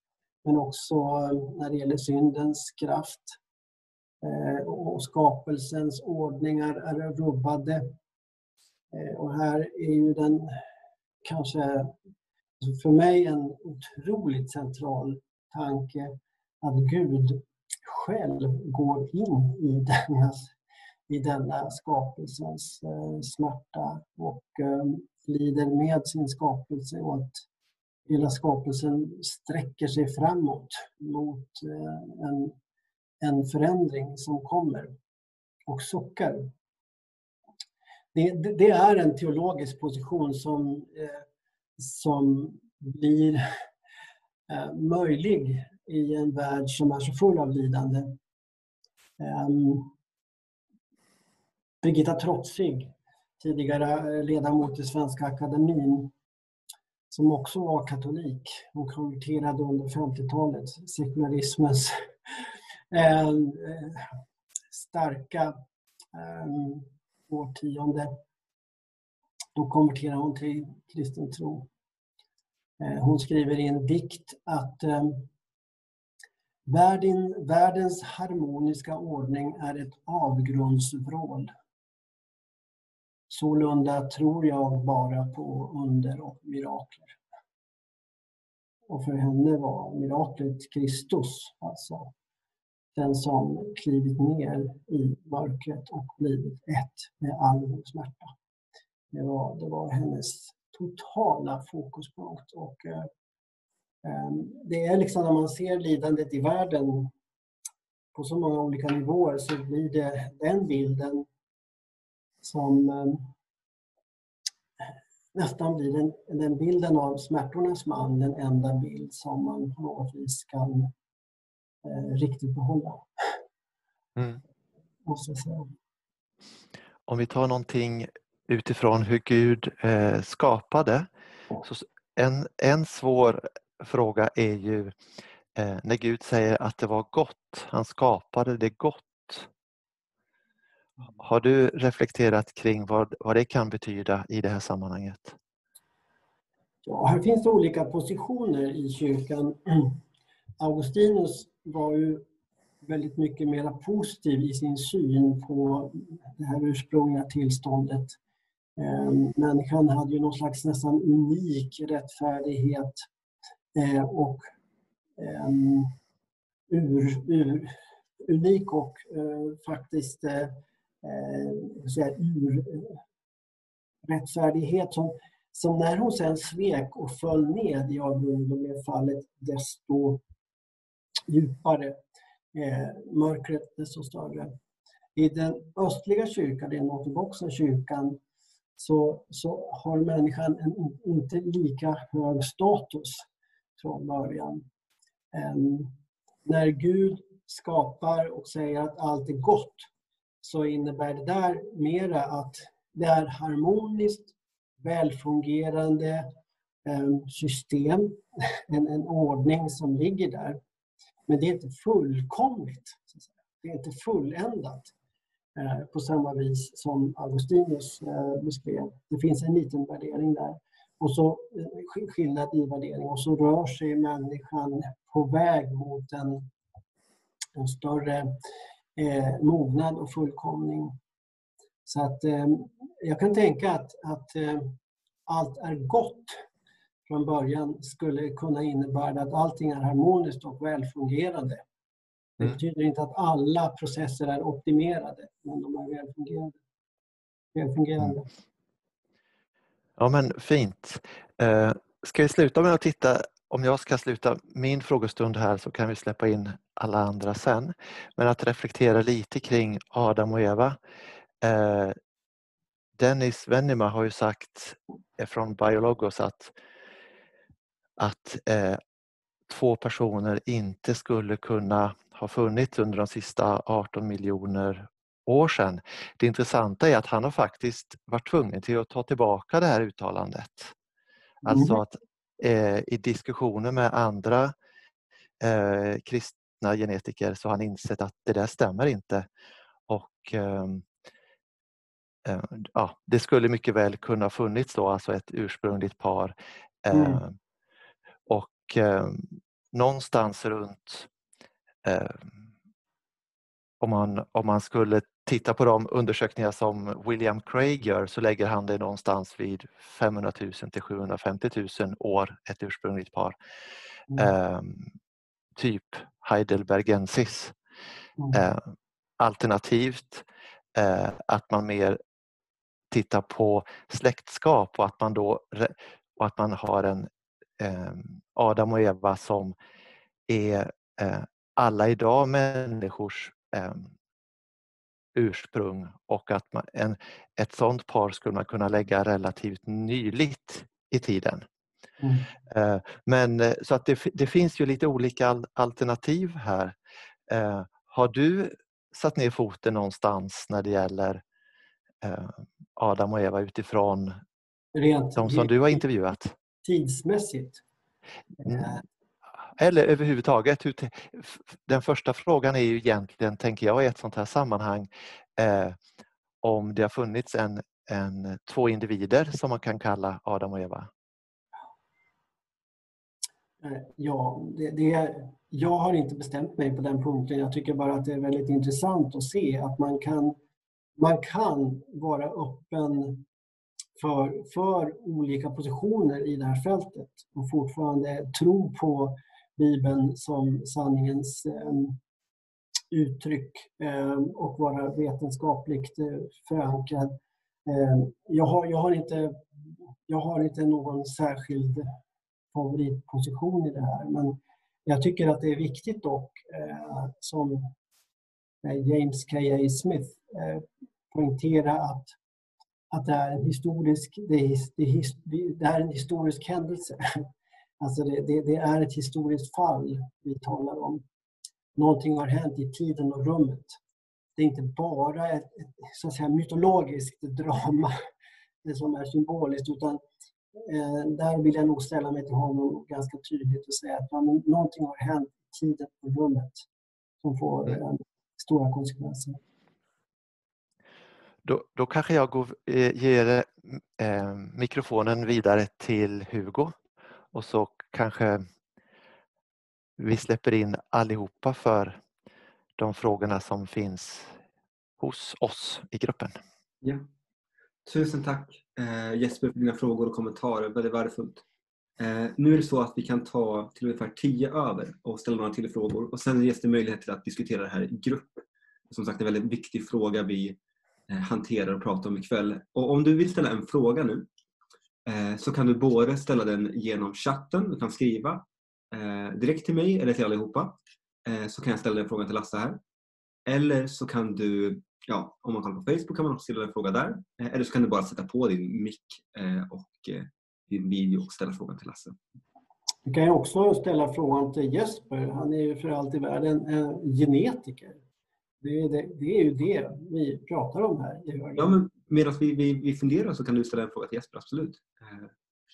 men också när det gäller syndens kraft. Och skapelsens ordningar är rubbade. Och här är ju den kanske alltså för mig en otroligt central tanke att Gud själv går in i denna, i denna skapelsens eh, smärta och eh, lider med sin skapelse och att hela skapelsen sträcker sig framåt mot eh, en, en förändring som kommer och suckar. Det, det, är en teologisk position som eh, som blir eh, möjlig i en värld som är så full av lidande. Um, Birgitta Trotzig, tidigare ledamot i Svenska Akademin, som också var katolik. Hon konverterade under 50-talet, sekularismens eh, starka ehm, årtionde. Då konverterar hon till kristen tro. Eh, hon skriver i en dikt att ehm, Världen, världens harmoniska ordning är ett avgrundsvrål. Sålunda tror jag bara på under och mirakler. Och för henne var miraklet Kristus, alltså den som klivit ner i mörkret och blivit ett med all vår smärta. Det var, det var hennes totala fokuspunkt. Och, eh, ehm, det är liksom när man ser lidandet i världen på så många olika nivåer så blir det den bilden som eh, nästan blir den, den bilden av smärtornas man den enda bild som man på något vis kan riktigt behålla. Mm. Måste jag säga. Om vi tar någonting utifrån hur Gud eh, skapade. Så en, en svår fråga är ju eh, när Gud säger att det var gott, han skapade det gott. Har du reflekterat kring vad, vad det kan betyda i det här sammanhanget? Ja, här finns det olika positioner i kyrkan. Augustinus var ju väldigt mycket mer positiv i sin syn på det här ursprungliga tillståndet. Ehm, Människan hade ju någon slags nästan unik rättfärdighet eh, och ehm, ur, ur, unik och eh, faktiskt eh, eh ur eh, rättfärdighet som, som när hon sen svek och föll ned i fallet desto djupare. Eh, mörkret desto större. I den östliga kyrkan, den ortodoxa kyrkan, så, så har människan en inte lika hög status från början. Eh, när Gud skapar och säger att allt är gott så innebär det där mera att det är harmoniskt, välfungerande eh, system, en, en ordning som ligger där. Men det är inte fullkomligt. Det är inte fulländat. Eh, på samma vis som Augustinus eh, beskrev. Det finns en liten värdering där. Och så eh, skillnad i värdering och så rör sig människan på väg mot en, en större eh, mognad och fullkomning. Så att eh, jag kan tänka att, att eh, allt är gott från början skulle kunna innebära att allting är harmoniskt och välfungerande. Det mm. betyder inte att alla processer är optimerade, men de är välfungerande. välfungerande. Mm. Ja men fint. Eh, ska vi sluta med att titta, om jag ska sluta min frågestund här så kan vi släppa in alla andra sen. Men att reflektera lite kring Adam och Eva. Eh, Dennis Venema har ju sagt från Biologos att, att eh, två personer inte skulle kunna ha funnits under de sista 18 miljoner år sedan. Det intressanta är att han har faktiskt varit tvungen till att ta tillbaka det här uttalandet. Alltså att eh, i diskussioner med andra eh, kristna genetiker så har han insett att det där stämmer inte. Och ehm, eh, ja, Det skulle mycket väl kunna funnits då, alltså ett ursprungligt par. Mm. Eh, och ehm, någonstans runt om man, om man skulle titta på de undersökningar som William Craig gör så lägger han det någonstans vid 500 000 till 750 000 år, ett ursprungligt par. Mm. Eh, typ Heidelbergensis. Mm. Eh, alternativt eh, att man mer tittar på släktskap och att man då och att man har en Adam och Eva som är eh, alla idag människors ehm, ursprung och att man, en, ett sådant par skulle man kunna lägga relativt nyligt i tiden. Mm. Eh, men eh, så att det, det, finns ju lite olika alternativ här. Har du satt ner foten någonstans när det gäller Adam och Eva utifrån Rent de som du har intervjuat? Tidsmässigt? Mm. Eller överhuvudtaget. Den första frågan är ju egentligen, tänker jag, i ett sånt här sammanhang eh, om det har funnits en, en, två individer som man kan kalla Adam och Eva. Eh, ja, det, det, jag har inte bestämt mig på den punkten. Jag tycker bara att det är väldigt intressant att se att man kan, man kan vara öppen för, för olika positioner i det här fältet och fortfarande tro på Bibeln som sanningens eh, uttryck eh, och vara vetenskapligt eh, förankrad. Ehm, jag har, jag, har inte, jag har inte någon särskild favoritposition i det här men jag tycker att det är viktigt dock eh, som eh, James K.A. Smith eh, poängtera att, att det är en historisk, det är, det är en historisk händelse. Alltså det, det, det, är ett historiskt fall vi talar om. Någonting har hänt i tiden och rummet. Det är inte bara ett, så att säga, mytologiskt drama som är symboliskt utan eh, där vill jag nog ställa mig till honom ganska tydligt och säga att ja, någonting har hänt i tiden och rummet som får mm. eh, stora konsekvenser. Då, då kanske jag går, eh, ger eh, mikrofonen vidare till Hugo och så kanske vi släpper in allihopa för de frågorna som finns hos oss i gruppen. Ja. Tusen tack eh, Jesper för dina frågor och kommentarer. Väldigt värdefullt. Eh, nu är det så att vi kan ta till ungefär tio över och ställa några till frågor och sen ges det möjlighet till att diskutera det här i grupp. Som sagt en väldigt viktig fråga vi Eh, hantera hanterar och pratar om ikväll. Och om du vill ställa en fråga nu eh, så kan du både ställa den genom chatten, du kan skriva eh, direkt till mig eller till allihopa. Så kan jag ställa den frågan till Lasse här. Eller så kan du, ja, om man kollar på Facebook kan man också ställa en fråga där. Eller så kan du bara sätta på din mick och din video och ställa frågan till Lasse. Du kan ju också ställa frågan till Jesper. Han är ju för allt i världen en genetiker. Det är, det, det är ju det vi pratar om här. Ja, men medan vi, vi, vi funderar så kan du ställa en fråga till Jesper, absolut. Eh.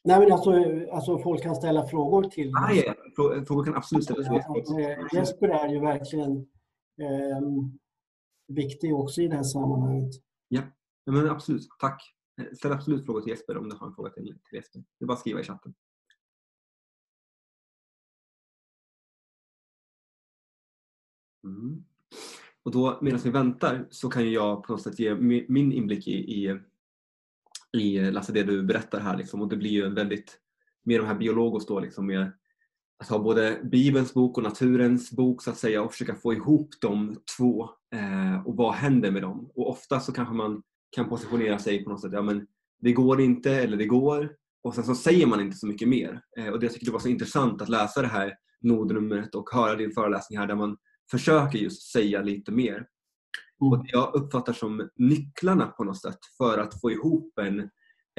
Nej, men alltså, alltså folk kan ställa frågor till ah, ja. Frågor kan absolut ställas till Jesper. Eh, Jesper är ju verkligen eh, viktig också i det här sammanhanget. Ja, men absolut. Tack. Eh, ställ absolut frågor till Jesper om du har en fråga till, till Jesper. Det är bara att skriva i chatten. Mm. Och då medan vi väntar så kan jag på något sätt ge min inblick i, i, i Lasse, det du berättar här. Liksom. Och det blir ju en väldigt, med de här biologos då, liksom, med att ha både Bibelns bok och naturens bok så att säga och försöka få ihop de två eh, och vad händer med dem. Och ofta så kanske man kan positionera sig på något sätt, ja men det går inte eller det går och sen så säger man inte så mycket mer. Eh, och det jag tycker det var så intressant att läsa det här nodnumret och höra din föreläsning här där man försöker just säga lite mer. Mm. Och jag uppfattar som nycklarna på något sätt för att få ihop en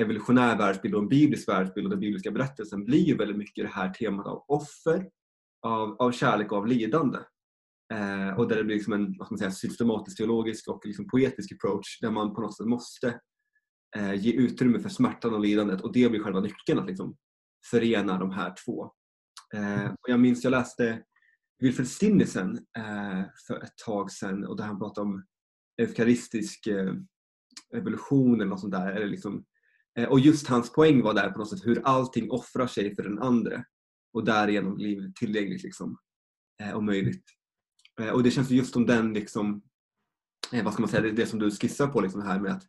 evolutionär världsbild och en biblisk världsbild och den bibliska berättelsen blir ju väldigt mycket det här temat av offer, av, av kärlek och av lidande. Eh, och där det blir liksom en vad man säga, systematisk teologisk och liksom poetisk approach där man på något sätt måste eh, ge utrymme för smärtan och lidandet och det blir själva nyckeln att liksom förena de här två. Eh, och jag minns jag läste Wilfred Stinnesen eh, för ett tag sedan och där han pratade om eukaristisk eh, evolution eller något sånt där. Eller liksom, eh, och just hans poäng var där på något sätt hur allting offrar sig för den andra och därigenom blir tillgängligt liksom, eh, och möjligt. Eh, och det känns just som den, liksom, eh, vad ska man säga, det, det som du skissar på liksom, här med att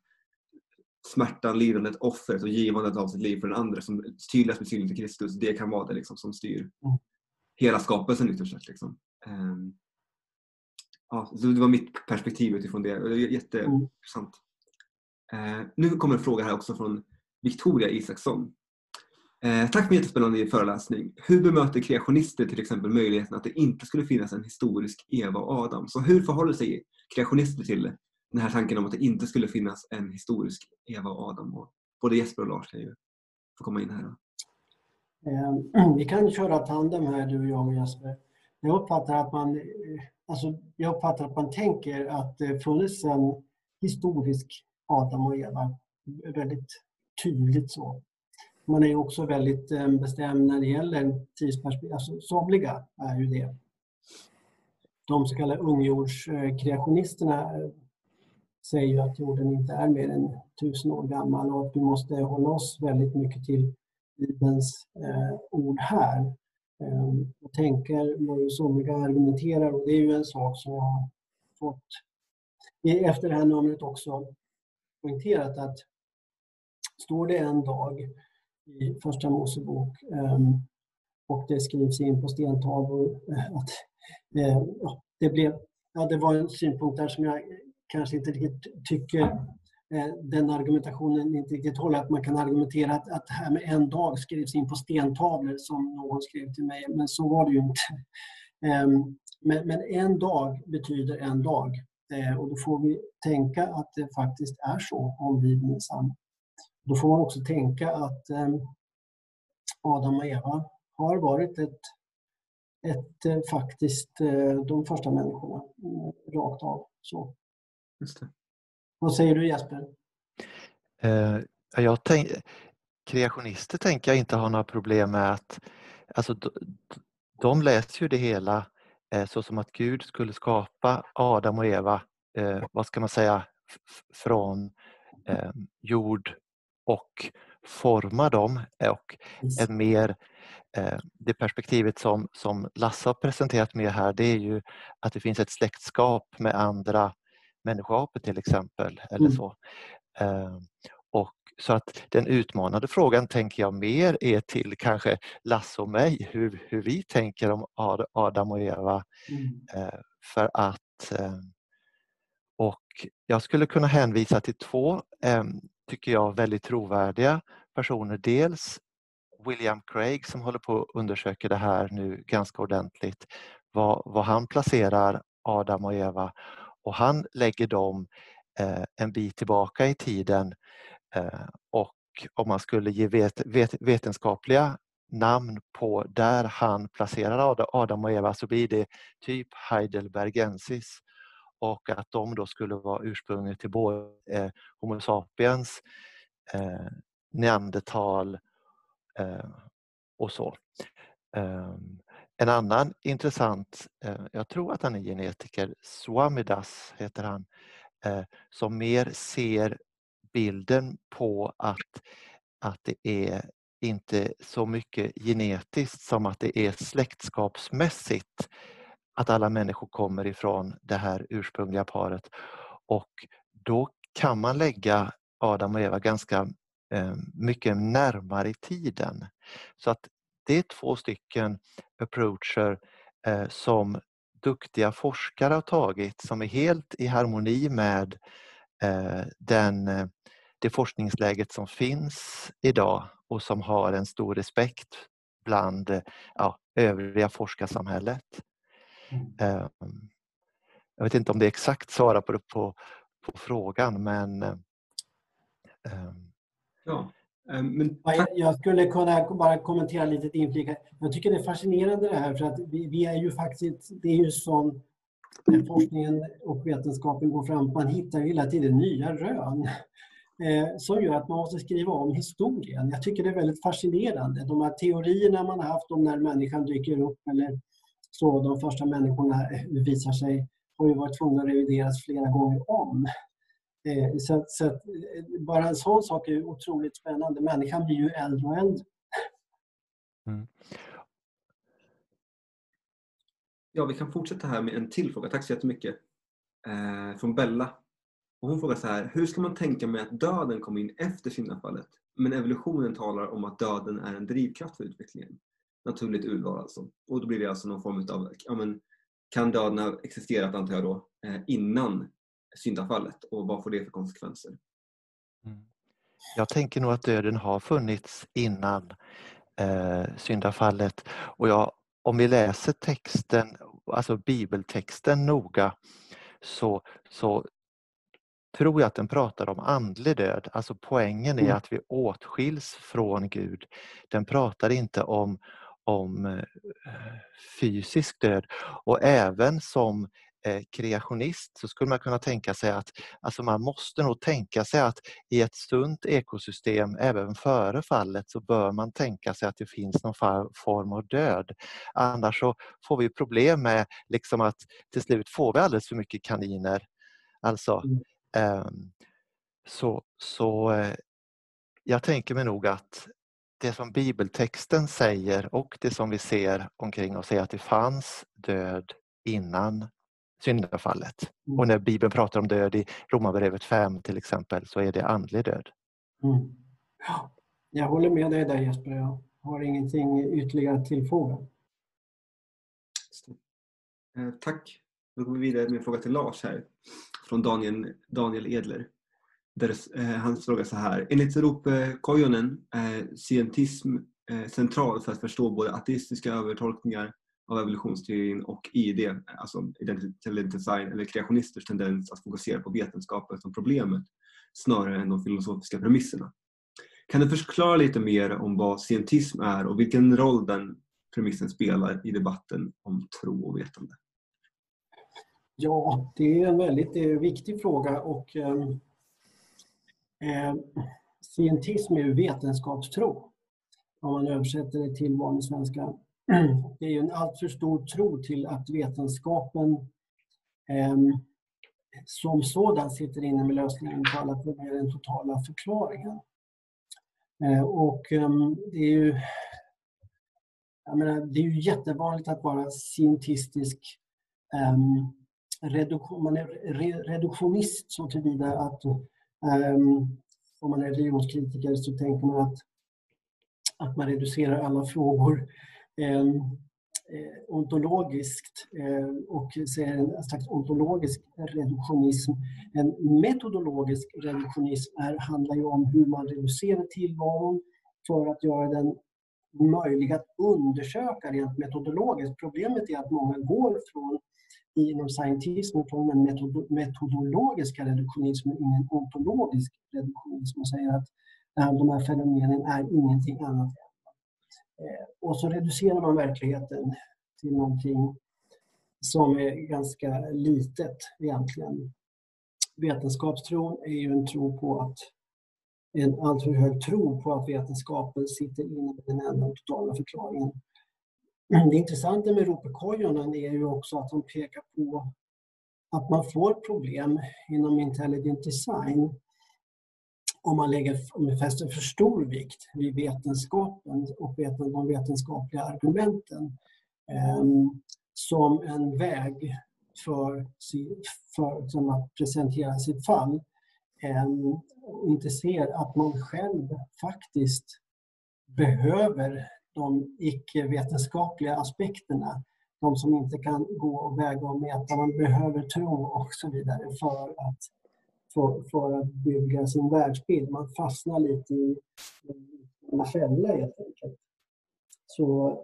smärtan, lidandet, offret och givandet av sitt liv för den andra som tydligast beskrivning till Kristus, det kan vara det liksom, som styr mm hela skapelsen ytterst sett. Liksom. Um, ja, så det var mitt perspektiv utifrån det. Det är jätteintressant. Mm. Uh, nu kommer en fråga här också från Victoria Isaksson. Ehm, tack för en jättespännande föreläsning. Hur bemöter kreationister till exempel möjligheten att det inte skulle finnas en historisk Eva och Adam? Så hur förhåller sig kreationister till den här tanken om att det inte skulle finnas en historisk Eva och Adam? Och både Jesper och Lars kan ju få komma in här. Eh, Ehm, vi kan köra tandem här du, jag och Jesper. Jag uppfattar att man, eh, alltså, jag uppfattar att man tänker att det funnits en historisk Adam och Eva. Väldigt tydligt så man är också väldigt eh, bestämd när det gäller tidsperspektiv. Alltså, somliga är ju det. De så kallade ungjordskreationisterna eh, säger ju att jorden inte är mer än tusen år gammal och att vi måste hålla oss väldigt mycket till Bibelns eh, ord här. Eh, och tänker vad ju somliga argumenterar och det är ju en sak som jag har fått efter det här numret också poängterat att står det en dag i Första Mosebok ehm, och det skrivs in på stentavlor eh, att eh, ja, det, blev, ja, det var en synpunkt där som jag kanske inte riktigt tycker Eh, den argumentationen inte riktigt håller, att man kan argumentera att, att det här med en dag skrivs in på stentavlor som någon skrev till mig, men så var det ju inte. Ehm, men, men en dag betyder en dag eh, och då får vi tänka att det faktiskt är så om Bibeln är sann. Då får man också tänka att ehm, Adam och Eva har varit ett, ett eh, faktiskt de första människorna rakt av. Så. Just det. Vad säger du Jesper? Uh, jag tänk, kreationister tänker jag inte har några problem med att alltså, de, läser ju det hela eh, så som att Gud skulle skapa Adam och Eva, eh, vad ska man säga, från eh, jord och forma dem och ett mer eh, det perspektivet som, som Lasse har presenterat med här det är ju att det finns ett släktskap med andra människoapor till exempel. eller mm. så. Eh, och så att den utmanande frågan tänker jag mer är till kanske Lasse och mig, hur, hur vi tänker om Adam och Eva. Mm. För att och jag skulle kunna hänvisa till två tycker jag, väldigt trovärdiga personer. Dels William Craig som håller på att undersöka det här nu ganska ordentligt. Vad, vad han placerar Adam och Eva och han lägger dem eh, en bit tillbaka i tiden eh, och om man skulle ge vet, vet, vetenskapliga namn på där han placerar Adam och Eva så blir det typ Heidelbergensis och att de då skulle vara ursprunget till både eh, Homo sapiens, eh, neandertal eh, och så. Ehm, en annan intressant, eh, jag tror att han är genetiker, Swamidas heter han, eh, som mer ser bilden på att, att det är inte så mycket genetiskt som att det är släktskapsmässigt att alla människor kommer ifrån det här ursprungliga paret. Och då kan man lägga Adam och Eva ganska eh, mycket närmare i tiden. Så att det är två stycken approacher eh, som duktiga forskare har tagit som är helt i harmoni med eh, den, det forskningsläget som finns idag och som har en stor respekt bland ja, övriga forskarsamhället. Mm. Jag vet inte om det exakt svarar på, på, på frågan men... Eh, ehm. Ja. Ehm, men... Jag skulle kunna bara kommentera lite inflika. Jag tycker det är fascinerande det här för att vi, vi är ju faktiskt, det är ju som forskningen och vetenskapen går fram, man hittar hela tiden nya rön. eh, som gör att man måste skriva om historien. Jag tycker det är väldigt fascinerande. De här teorierna man har haft om när människan dyker upp eller så, de första människorna visar sig, har ju varit tvungna att revideras flera gånger om. Eh, så, så att, eh, bara en sån sak är otroligt spännande. Människan blir ju äldre och äldre. Mm. Ja, vi kan fortsätta här med en till fråga. Tack så jättemycket. Eh, från Bella. Och hon frågar så här. Hur ska man tänka med att döden kommer in efter syndafallet? Men evolutionen talar om att döden är en drivkraft för utvecklingen. Naturligt urval alltså. Och då blir det alltså någon form av, ja men, kan döden ha existerat antar jag då eh, innan syndafallet och vad får det för konsekvenser? Mm. Jag tänker nog att döden har funnits innan eh, syndafallet och jag, om vi läser texten, alltså bibeltexten noga så, så tror jag att den pratar om andlig död. Alltså poängen är mm. att vi åtskiljs från Gud. Den pratar inte om, om eh, fysisk död. Och även som kreationist så skulle man kunna tänka sig att alltså man måste nog tänka sig att i ett sunt ekosystem även före fallet så bör man tänka sig att det finns någon form av död. Annars så får vi problem med liksom att till slut får vi alldeles för mycket kaniner. Alltså, eh, så, så eh, jag tänker mig nog att det som bibeltexten säger och det som vi ser omkring oss är att det fanns död innan syndafallet. Mm. Och när Bibeln pratar om död i Romarbrevet 5 till exempel så är det andlig död. Mm. Jag håller med dig där Jesper. Jag har ingenting ytterligare att tillfoga. Eh, tack. Då går vi vidare med en fråga till Lars här från Daniel, Daniel Edler. Där, eh, han frågar så här. Enligt Rope Kojonen är scientism eh, central för att förstå både ateistiska övertolkningar av evolutionsteorin och ID, alltså identity design eller kreationisters tendens att fokusera på vetenskapen som problemet snarare än de filosofiska premisserna. Kan du förklara lite mer om vad scientism är och vilken roll den premissen spelar i debatten om tro och vetande? Ja, det är en väldigt är viktig fråga och ehm, eh, scientism är ju vetenskapstro om man översätter det till vanlig svenska. Det är ju en alltför stor tro till att vetenskapen eh, som sådan sitter inne med lösningen på alla problem, den totala förklaringen. Eh, och eh, det är ju jag menar, det är ju jättevanligt att vara scientistisk um, reduktion, man är reduktionist så tillvida att um, om man är religionskritiker så tänker man att, att man reducerar alla frågor Eh, eh, ontologiskt eh, och ser en slags ontologisk reduktionism. En metodologisk reduktionism är, handlar ju om hur man reducerar tillvaron för att göra den möjlig att undersöka rent metodologiskt. Problemet är att många går från inom scientismen från den metodologiska reduktionismen in i en ontologisk reduktionism och säger att de här fenomenen är ingenting annat Eh, och så reducerar man verkligheten till någonting som är ganska litet egentligen. Vetenskapstron är ju en tro på att en alltför hög tro på att vetenskapen sitter inne med den enda totala förklaringen det intressanta med ropekojonen är ju också att de pekar på att man får problem inom intelligent design om man, lägger, om man fäster för stor vikt vid vetenskapen och de vetenskapliga argumenten eh, som en väg för, för som att presentera sitt fall. Ehm, och inte ser att man själv faktiskt behöver de icke-vetenskapliga aspekterna. De som inte kan gå och väga och mäta. Man behöver tro och så vidare för att, för, för att bygga sin världsbild. Man fastnar lite i en fälla helt enkelt. Så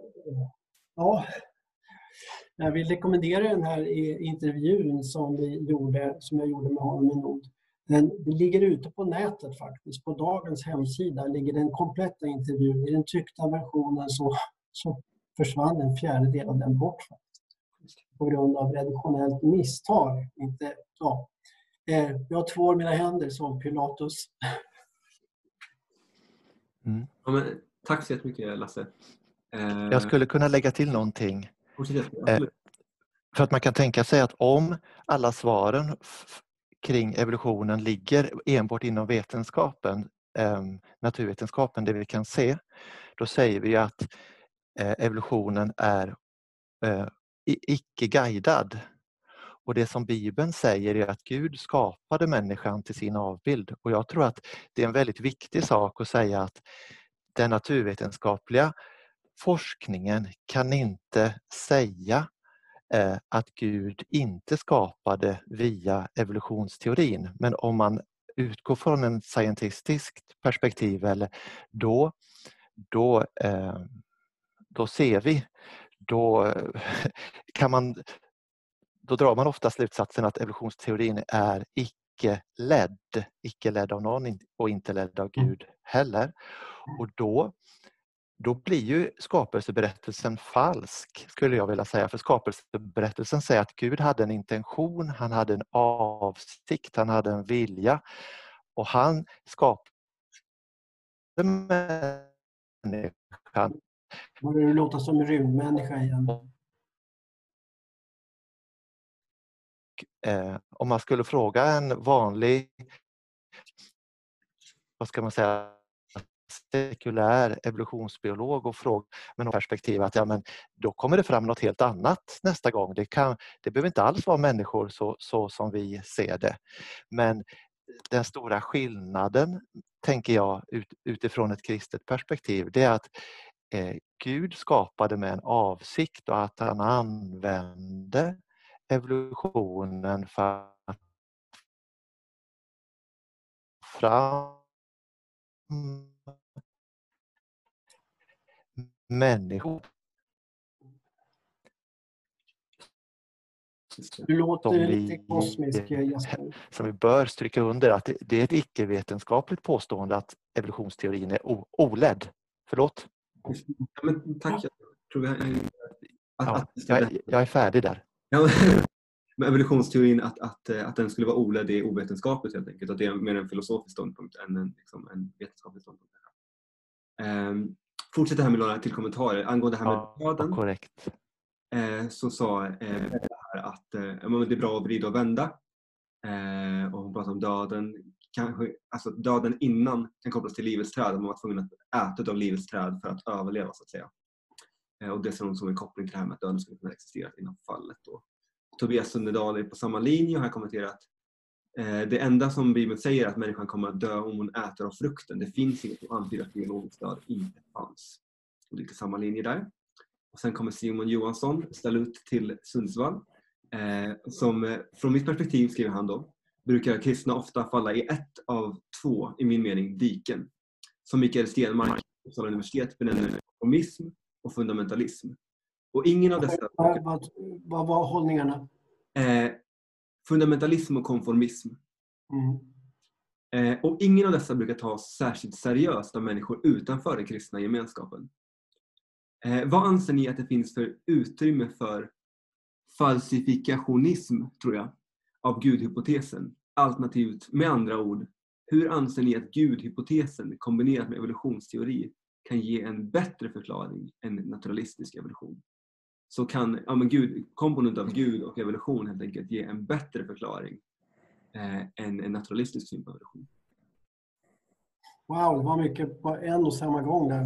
ja, jag vill rekommendera den här intervjun som, vi gjorde, som jag gjorde med honom i Nord. Den, ligger ute på nätet faktiskt. På dagens hemsida ligger den kompletta intervjun. I den tryckta versionen så, så försvann en fjärdedel av den bort. Faktiskt. På grund av redaktionellt misstag. Inte, ja. Eh, jag har två i mina händer som Pilatus. Mm. Ja, men, tack så jättemycket Lasse. Eh, jag skulle kunna lägga till någonting. Eh, för att man kan tänka sig att om alla svaren kring evolutionen ligger enbart inom vetenskapen, eh, naturvetenskapen, det vi kan se, då säger vi att eh, evolutionen är eh, icke guidad. Och det som Bibeln säger är att Gud skapade människan till sin avbild. Och jag tror att det är en väldigt viktig sak att säga att den naturvetenskapliga forskningen kan inte säga eh, att Gud inte skapade via evolutionsteorin. Men om man utgår från en scientistiskt perspektiv eller då, då, eh, då ser vi, då eh, kan man då drar man ofta slutsatsen att evolutionsteorin är icke-ledd, icke ledd av någon och inte ledd av mm. Gud heller. Och då, då blir ju skapelseberättelsen falsk, skulle jag vilja säga. För skapelseberättelsen säger att Gud hade en intention, han hade en avsikt, han hade en vilja. Och han skapade människan. Börjar du låta som en rymdmänniska igen? Eh, om man skulle fråga en vanlig, vad ska man säga, sekulär evolutionsbiolog och fråga med något perspektiv att ja, men då kommer det fram något helt annat nästa gång. Det, kan, det behöver inte alls vara människor så, så som vi ser det. Men den stora skillnaden, tänker jag ut, utifrån ett kristet perspektiv, det är att eh, Gud skapade med en avsikt och att han använde evolutionen för att fram människor. Du låter lite kosmisk Jesper. Som vi bör stryka under att det är ett icke-vetenskapligt påstående att evolutionsteorin är oledd. Förlåt? Ja, men tack. Jag, tror jag, att, ja, jag, jag är färdig där. Ja, med evolutionsteorin att, att, att den skulle vara oledd är ovetenskapligt helt enkelt. Att det är mer en filosofisk ståndpunkt än en, liksom, en vetenskaplig ståndpunkt. Um, fortsätter här med några till kommentarer. Angående det här med ja, döden korrekt. Eh, så sa eh, att eh, det är bra att vrida och vända. Eh, och hon pratade om döden. Kanske, alltså döden innan kan kopplas till livets träd. Man var tvungen att äta av livets träd för att överleva så att säga. Eh, och det ser hon som en koppling till det här med att döden skulle kunna existera innan fallet. Då. Tobias Sundedal är på samma linje och har kommenterat eh, det enda som Bibeln säger är att människan kommer att dö om hon äter av frukten. Det finns inget som antyder att biologisk död inte fanns. Och lite samma linje där. Och sen kommer Simon Johansson ställa ut till Sundsvall. Eh, som, eh, från mitt perspektiv, skriver han då, brukar kristna ofta falla i ett av två, i min mening, diken. Som Mikael Stenmark Uppsala universitet benämner konformism och fundamentalism. Och ingen av dessa... Vad, var hållningarna? Eh, fundamentalism och konformism. Mm. Eh, och ingen av dessa brukar tas särskilt seriöst av människor utanför den kristna gemenskapen. Eh, vad anser ni att det finns för utrymme för falsifikationism, tror jag, av gudhypotesen? Alternativt, med andra ord, hur anser ni att gudhypotesen kombinerat med evolutionsteori kan ge en bättre förklaring än naturalistisk evolution? så kan ja, men Gud, komponent av Gud och evolution helt enkelt ge en bättre förklaring eh, än en naturalistisk syn på evolution. Wow, det var mycket på en och samma gång där.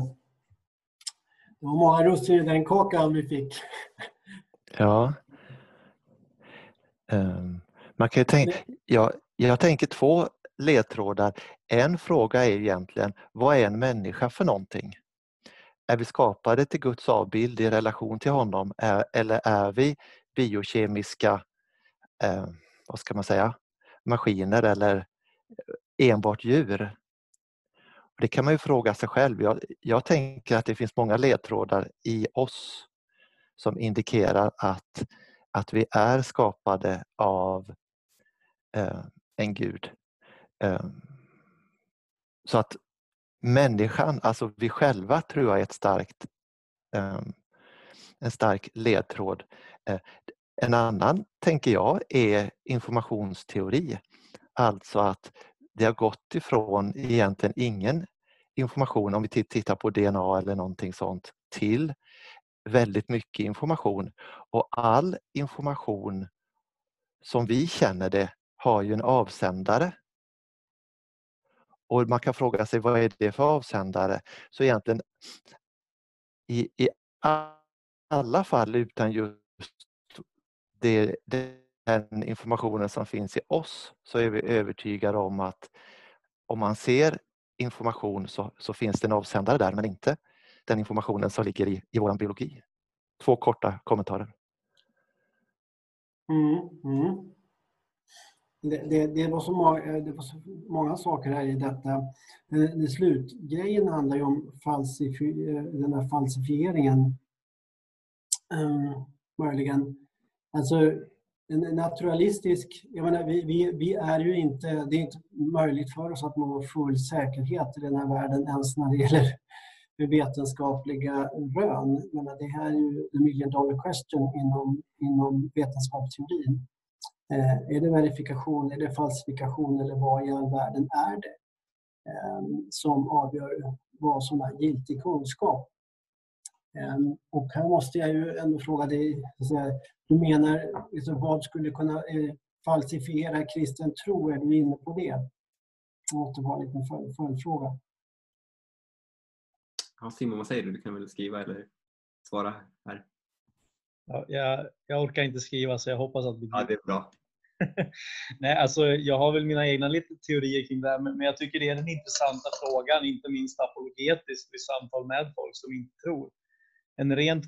Det var många russin i den kakan vi fick. Ja. Um, man kan tänka, jag, jag tänker två ledtrådar. En fråga är egentligen, vad är en människa för någonting? Är vi skapade till Guds avbild i relation till honom eller är vi biokemiska, eh, vad ska man säga, maskiner eller eh, enbart djur? Det kan man ju fråga sig själv. Jag, jag tänker att det finns många ledtrådar i oss som indikerar att, att vi är skapade av eh, en Gud. Eh, så att människan, alltså vi själva tror jag är ett starkt, ehm, en stark ledtråd. Eh, en annan, tänker jag, är informationsteori. Alltså att det har gått ifrån egentligen ingen information, om vi tittar på DNA eller någonting sånt, till väldigt mycket information. Och all information som vi känner det har ju en avsändare. Och man kan fråga sig vad är det för avsändare? Så egentligen i, i alla fall utan just det, den informationen som finns i oss så är vi övertygade om att om man ser information så, så finns det en avsändare där men inte den informationen som ligger i, i vår biologi. Två korta kommentarer. Mm, mm. Det, det, det, var så många, det var så många saker här i detta. Eh, det, slutgrejen handlar ju om falsifi, eh, den här falsifieringen. Um, möjligen. Alltså, en naturalistisk... Jag menar, vi, vi, vi, är ju inte... Det är inte möjligt för oss att nå full säkerhet i den här världen ens när det gäller vetenskapliga rön. Menar, det här är ju the million dollar question inom, inom vetenskapsteorin. Eh, är det verifikation, är det falsifikation eller vad i all världen är det eh, som avgör vad som är giltig kunskap? Eh, och här måste jag ju ändå fråga dig, du menar alltså, vad skulle kunna eh, falsifiera kristen tro? Är du inne på det? Det måste vara en liten följdfråga. Ja, Simon, vad säger du? Du kan väl skriva eller svara här. Ja, jag, jag orkar inte skriva så jag hoppas att det blir... Ja, det är bra. Nej, alltså, jag har väl mina egna lite teorier kring det här, men jag tycker det är den intressanta frågan, inte minst apologetiskt vid samtal med folk som inte tror. En rent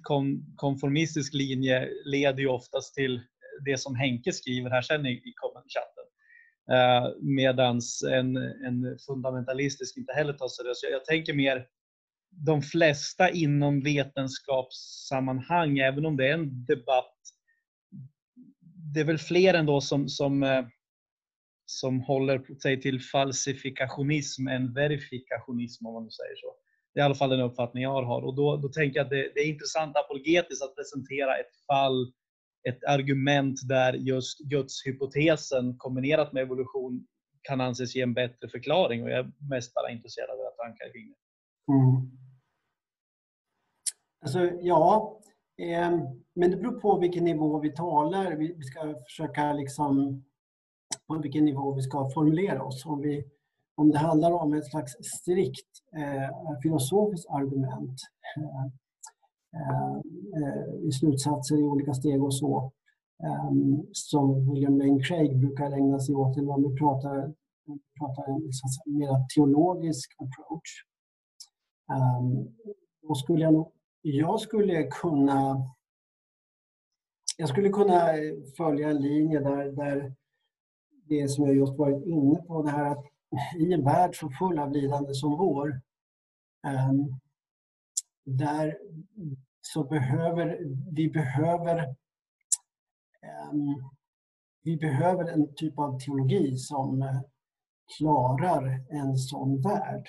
konformistisk linje leder ju oftast till det som Henke skriver här sen i, i chatten. Eh, medans en, en fundamentalistisk inte heller tar seriöst. Jag, jag tänker mer de flesta inom vetenskapssammanhang, även om det är en debatt, det är väl fler ändå som, som, eh, som håller sig till falsifikationism än verifikationism om man nu säger så. Det är i alla fall den uppfattning jag har. Och då, då tänker jag att det, det är intressant apologetiskt att presentera ett fall, ett argument där just gudshypotesen kombinerat med evolution kan anses ge en bättre förklaring. Och jag är mest bara intresserad av era tankar kring det. Mm. Alltså, ja, eh, men det beror på vilken nivå vi talar. Vi, vi ska försöka liksom på vilken nivå vi ska formulera oss. Om, vi, om det handlar om ett slags strikt eh, filosofiskt argument eh, eh i slutsatser i olika steg och så, eh, som William Lane Craig brukar ägna sig åt, när om vi pratar, pratar en mer teologisk approach. Eh, då skulle jag nog jag skulle kunna jag skulle kunna följa en linje där, där det som jag just varit inne på, det här att i en värld så full av lidande som vår, ehm, där så behöver vi behöver ehm, vi behöver en typ av teologi som klarar en sån värld.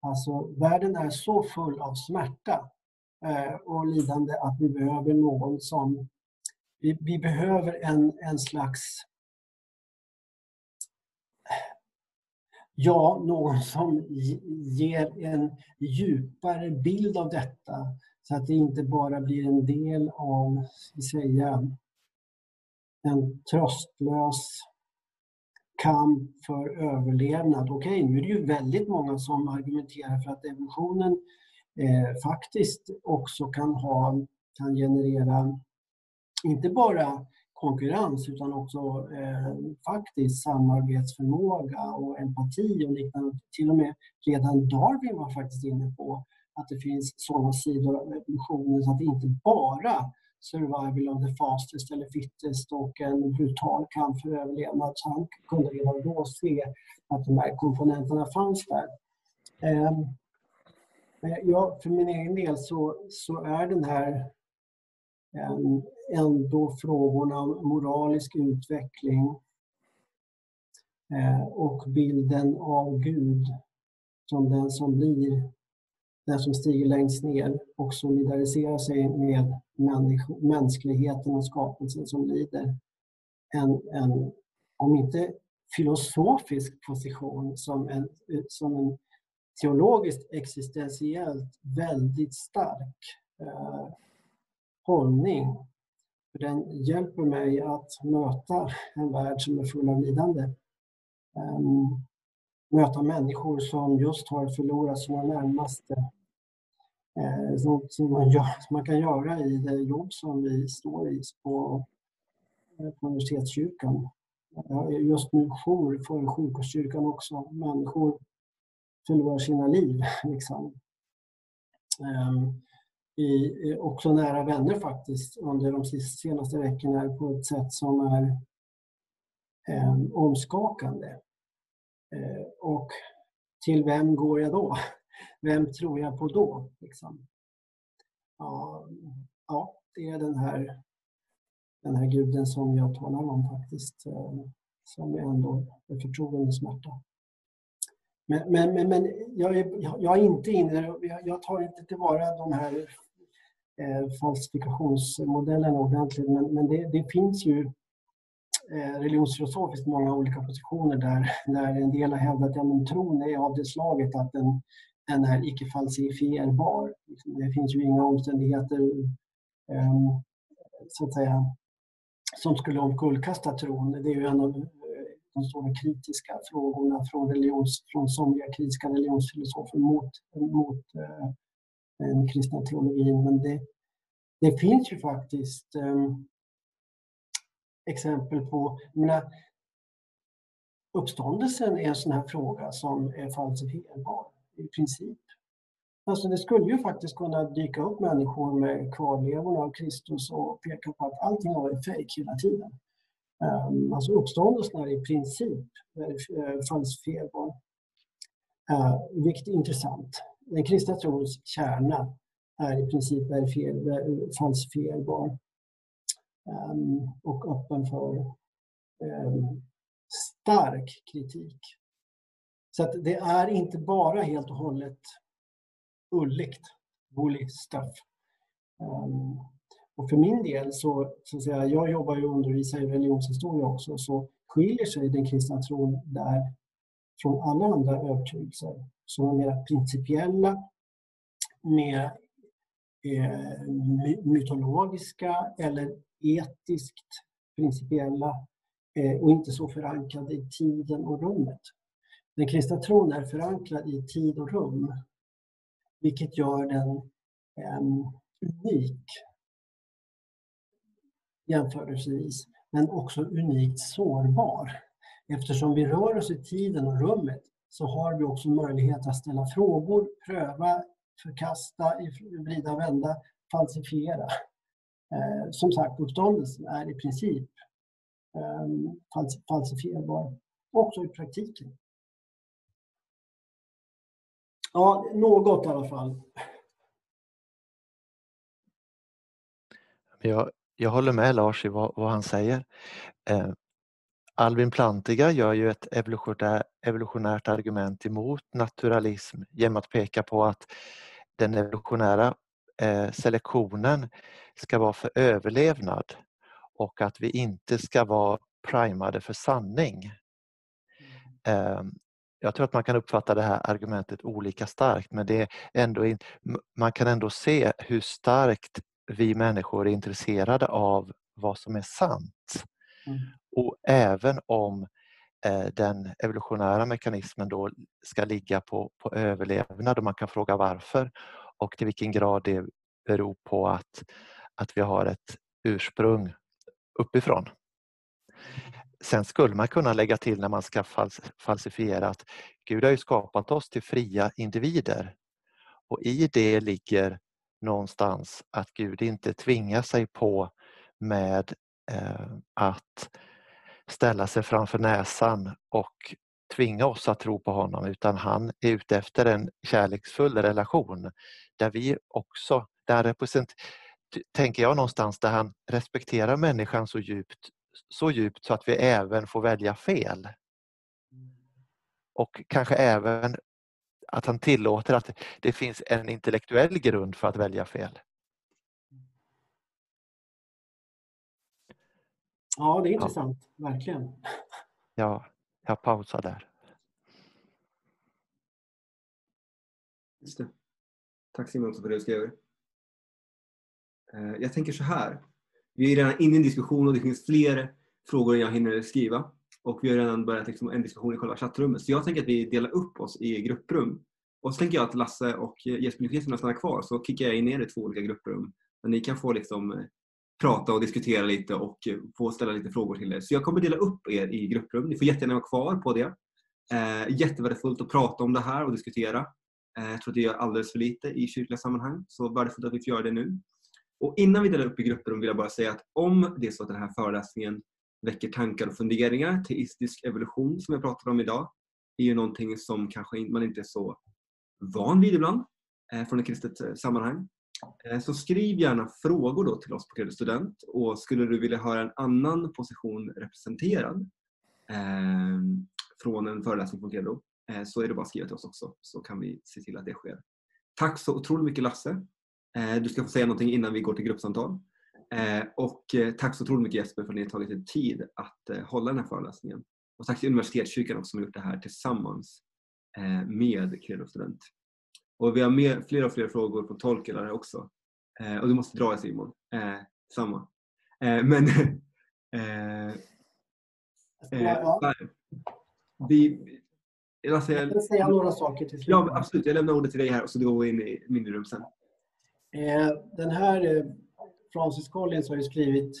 Alltså världen är så full av smärta Eh, och lidande att vi behöver någon som... Vi, vi behöver en, en slags... Ja, någon som ger en djupare bild av detta så att det inte bara blir en del av, ska säga, en tröstlös kamp för överlevnad. Okej, nu är det ju väldigt många som argumenterar för att evolutionen eh, faktiskt också kan, ha, kan generera inte bara konkurrens utan också eh, faktiskt samarbetsförmåga och empati och liknande. Till och med redan Darwin var faktiskt inne på att det finns sådana sidor av evolutionen så att det inte bara survival of the fastest eller fittest och en brutal kamp för överlevnad. Så han kunde redan då se att de här komponenterna fanns där. Eh, Ja, för min egen del så, så är den här ehm, ändå frågorna om moralisk utveckling eh, och bilden av Gud som den som blir, den som stiger längst ner och solidariserar sig med mänskligheten och skapelsen som lider. En, en, om inte filosofisk position som en, som en teologiskt existentiellt väldigt stark eh, hållning. Den hjälper mig att möta en värld som är full av lidande. Um, möta människor som just har förlorat sina närmaste. Eh, som, som, man gör, som, man kan göra i det jobb som vi står i på, eh, på universitetskyrkan. Just nu jour för sjukvårdskyrkan också. Människor förlorar sina liv. Liksom. Um, i, också nära vänner faktiskt under de senaste veckorna på ett sätt som är um, omskakande. Uh, och till vem går jag då? Vem tror jag på då? Liksom? Ja, ja, det är den här, den här guden som jag talar om faktiskt, som ändå är förtrogen med smärta. Men, men, men, men jag, är, jag är inte inne, jag tar inte tillvara de här eh, falsifikationsmodellerna ordentligt, men, men det, det finns ju eh, religionsfilosofiskt många olika positioner där, där en del har hävdat att ja, tron är av det slaget att den, den är icke falsifierbar. Det finns ju inga omständigheter eh, så att säga, som skulle omkullkasta tron. Det är ju en av de stora kritiska frågorna från, religions, från somliga kritiska religionsfilosofer mot, mot eh, den kristna teologin. Men det, det finns ju faktiskt eh, exempel på, menar, uppståndelsen är en sån här fråga som är falsifierbar i princip. Alltså det skulle ju faktiskt kunna dyka upp människor med kvarlevorna av Kristus och peka på att allting har varit fejk hela tiden. Um, alltså uppståndelsen är i princip uh, falsifierbar. Uh, vilket är intressant. Den kristna trons kärna är i princip eh, falsifierbar um, och öppen för um, stark kritik. Så att det är inte bara helt och hållet ulligt, bully stuff. Um, och för min del så, så att säga, jag jobbar ju och undervisar i religionshistoria också, så skiljer sig den kristna tron där från alla andra övertygelser som är mer principiella, mer eh, mytologiska eller etiskt principiella eh, och inte så förankrade i tiden och rummet. Den kristna tron är förankrad i tid och rum, vilket gör den eh, unik jämförelsevis, men också unikt sårbar. Eftersom vi rör oss i tiden och rummet så har vi också möjlighet att ställa frågor, pröva, förkasta, vrida, och vända, falsifiera. Eh, som sagt, uppståndelsen är i princip eh, fals falsifierbar, också i praktiken. Ja, något i alla fall. Jag, jag håller med Lars i vad, vad han säger. Eh, Albin Plantiga gör ju ett evolutionärt argument emot naturalism genom att peka på att den evolutionära eh, selektionen ska vara för överlevnad och att vi inte ska vara primade för sanning. Eh, jag tror att man kan uppfatta det här argumentet olika starkt men det är ändå in, man kan ändå se hur starkt vi människor är intresserade av vad som är sant. Mm. Och även om eh, den evolutionära mekanismen då ska ligga på, på överlevnad och man kan fråga varför och till vilken grad det beror på att, att vi har ett ursprung uppifrån. Sen skulle man kunna lägga till när man ska falsifiera att Gud har ju skapat oss till fria individer och i det ligger någonstans att Gud inte tvingar sig på med eh, att ställa sig framför näsan och tvinga oss att tro på honom utan han är ute efter en kärleksfull relation där vi också, där represent, tänker jag någonstans där han respekterar människan så djupt, så djupt så att vi även får välja fel. Och kanske även att han tillåter att det finns en intellektuell grund för att välja fel. Ja, det är intressant, ja. verkligen. Ja, Jag pausar där. Just det. Tack Simon för det du skriver. Eh, Jag tänker så här. Vi är redan inne i en diskussion och det finns fler frågor än jag hinner skriva. Och vi har redan börjat liksom en diskussion i själva chattrummet. Så jag tänker att vi delar upp oss i grupprum. Och så tänker jag att Lasse och Jesper Nyqvist stannar kvar så kickar jag in er i två olika grupprum. Där ni kan få liksom eh, prata och diskutera lite och eh, få ställa lite frågor till er. Så jag kommer dela upp er i grupprum. Ni får jättegärna vara kvar på det. Eh, jättevärdefullt att prata om det här och diskutera. Eh, jag tror att det gör alldeles för lite i kyrkliga sammanhang. Så värdefullt att vi får göra det nu. Och innan vi delar upp i grupprum vill jag bara säga att om det är så att den här föreläsningen väcker tankar och funderingar, teistisk evolution som jag pratade om idag, är ju någonting som kanske man inte är så van vid ibland eh, från ett kristet eh, sammanhang. Eh, så skriv gärna frågor då till oss på Kredit Student och skulle du vilja höra en annan position representerad eh, från en föreläsning från Credo eh, så är det bara att skriva till oss också så kan vi se till att det sker. Tack så otroligt mycket Lasse. Eh, Du ska få säga någonting innan vi går till gruppsamtal. Eh, Och eh, tack så otroligt mycket Jesper för att ni har tagit er tid att eh, hålla den här föreläsningen. Och tack till Universitetskyrkan också som har gjort det här tillsammans med Credo Student. Och vi har mer, fler och fler frågor på tolkelare också. Och du måste dra Simon. Samma. Men vi, jag kan säga några saker till slut. ja, absolut. Jag lämnar ordet till dig här och så går vi in i mindre rum sen. Den här Francis Collins har ju skrivit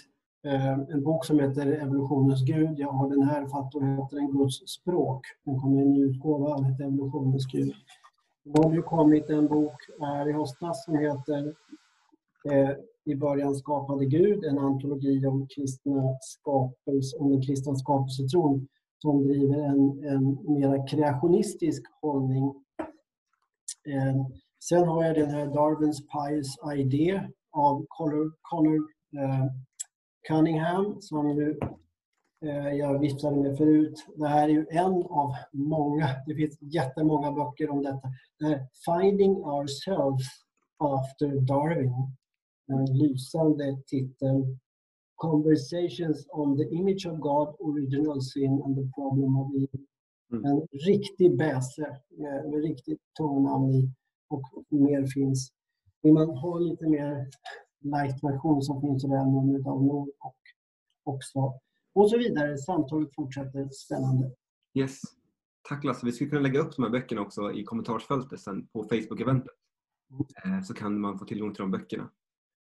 eh, en bok som heter Evolutionens Gud. Jag har den här för att den heter En Guds språk. Den kommer i en ny utgåva, den heter Evolutionens Gud. Det har ju kommit en bok här i höstas som heter eh, I början skapade Gud, en antologi om, kristna skapelse, om den kristna skapelsetron som driver en, en mera kreationistisk hållning. Eh, sen har jag den här Darwins Pious Idea av Connor, Connor eh, Cunningham som ju, eh, jag viftade med förut. Det här är ju en av många, det finns jättemånga böcker om detta. Det Finding Ourselves After Darwin. En lysande titel. Conversations on the Image of God, Original Sin and the Problem of Evil. Mm. En riktig bäse med, med riktigt tungnamn i och mer finns. Vill man ha lite mer light-version som finns i det här numret av Nord och också och så vidare. Samtalet fortsätter spännande. Yes. Tack Lasse. Vi skulle kunna lägga upp de här böckerna också i kommentarsfältet sen på Facebook-eventet. Mm. Så kan man få tillgång till de böckerna.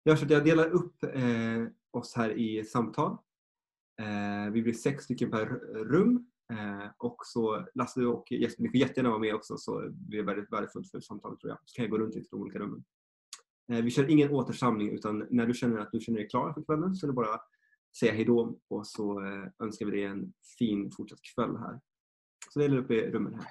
Jag så att jag delar upp eh, oss här i samtal. Eh, vi blir sex stycken per rum. Eh, och så Lasse och Jesper, ni får jättegärna vara med också så blir det väldigt värdefullt för samtalet tror jag. Så kan jag gå runt lite i de olika rummen. Eh, vi kör ingen återsamling utan när du känner att du känner dig klar för kvällen så är det bara att säga hejdå och så eh, önskar vi dig en fin fortsatt kväll här. Så delar upp i rummen här.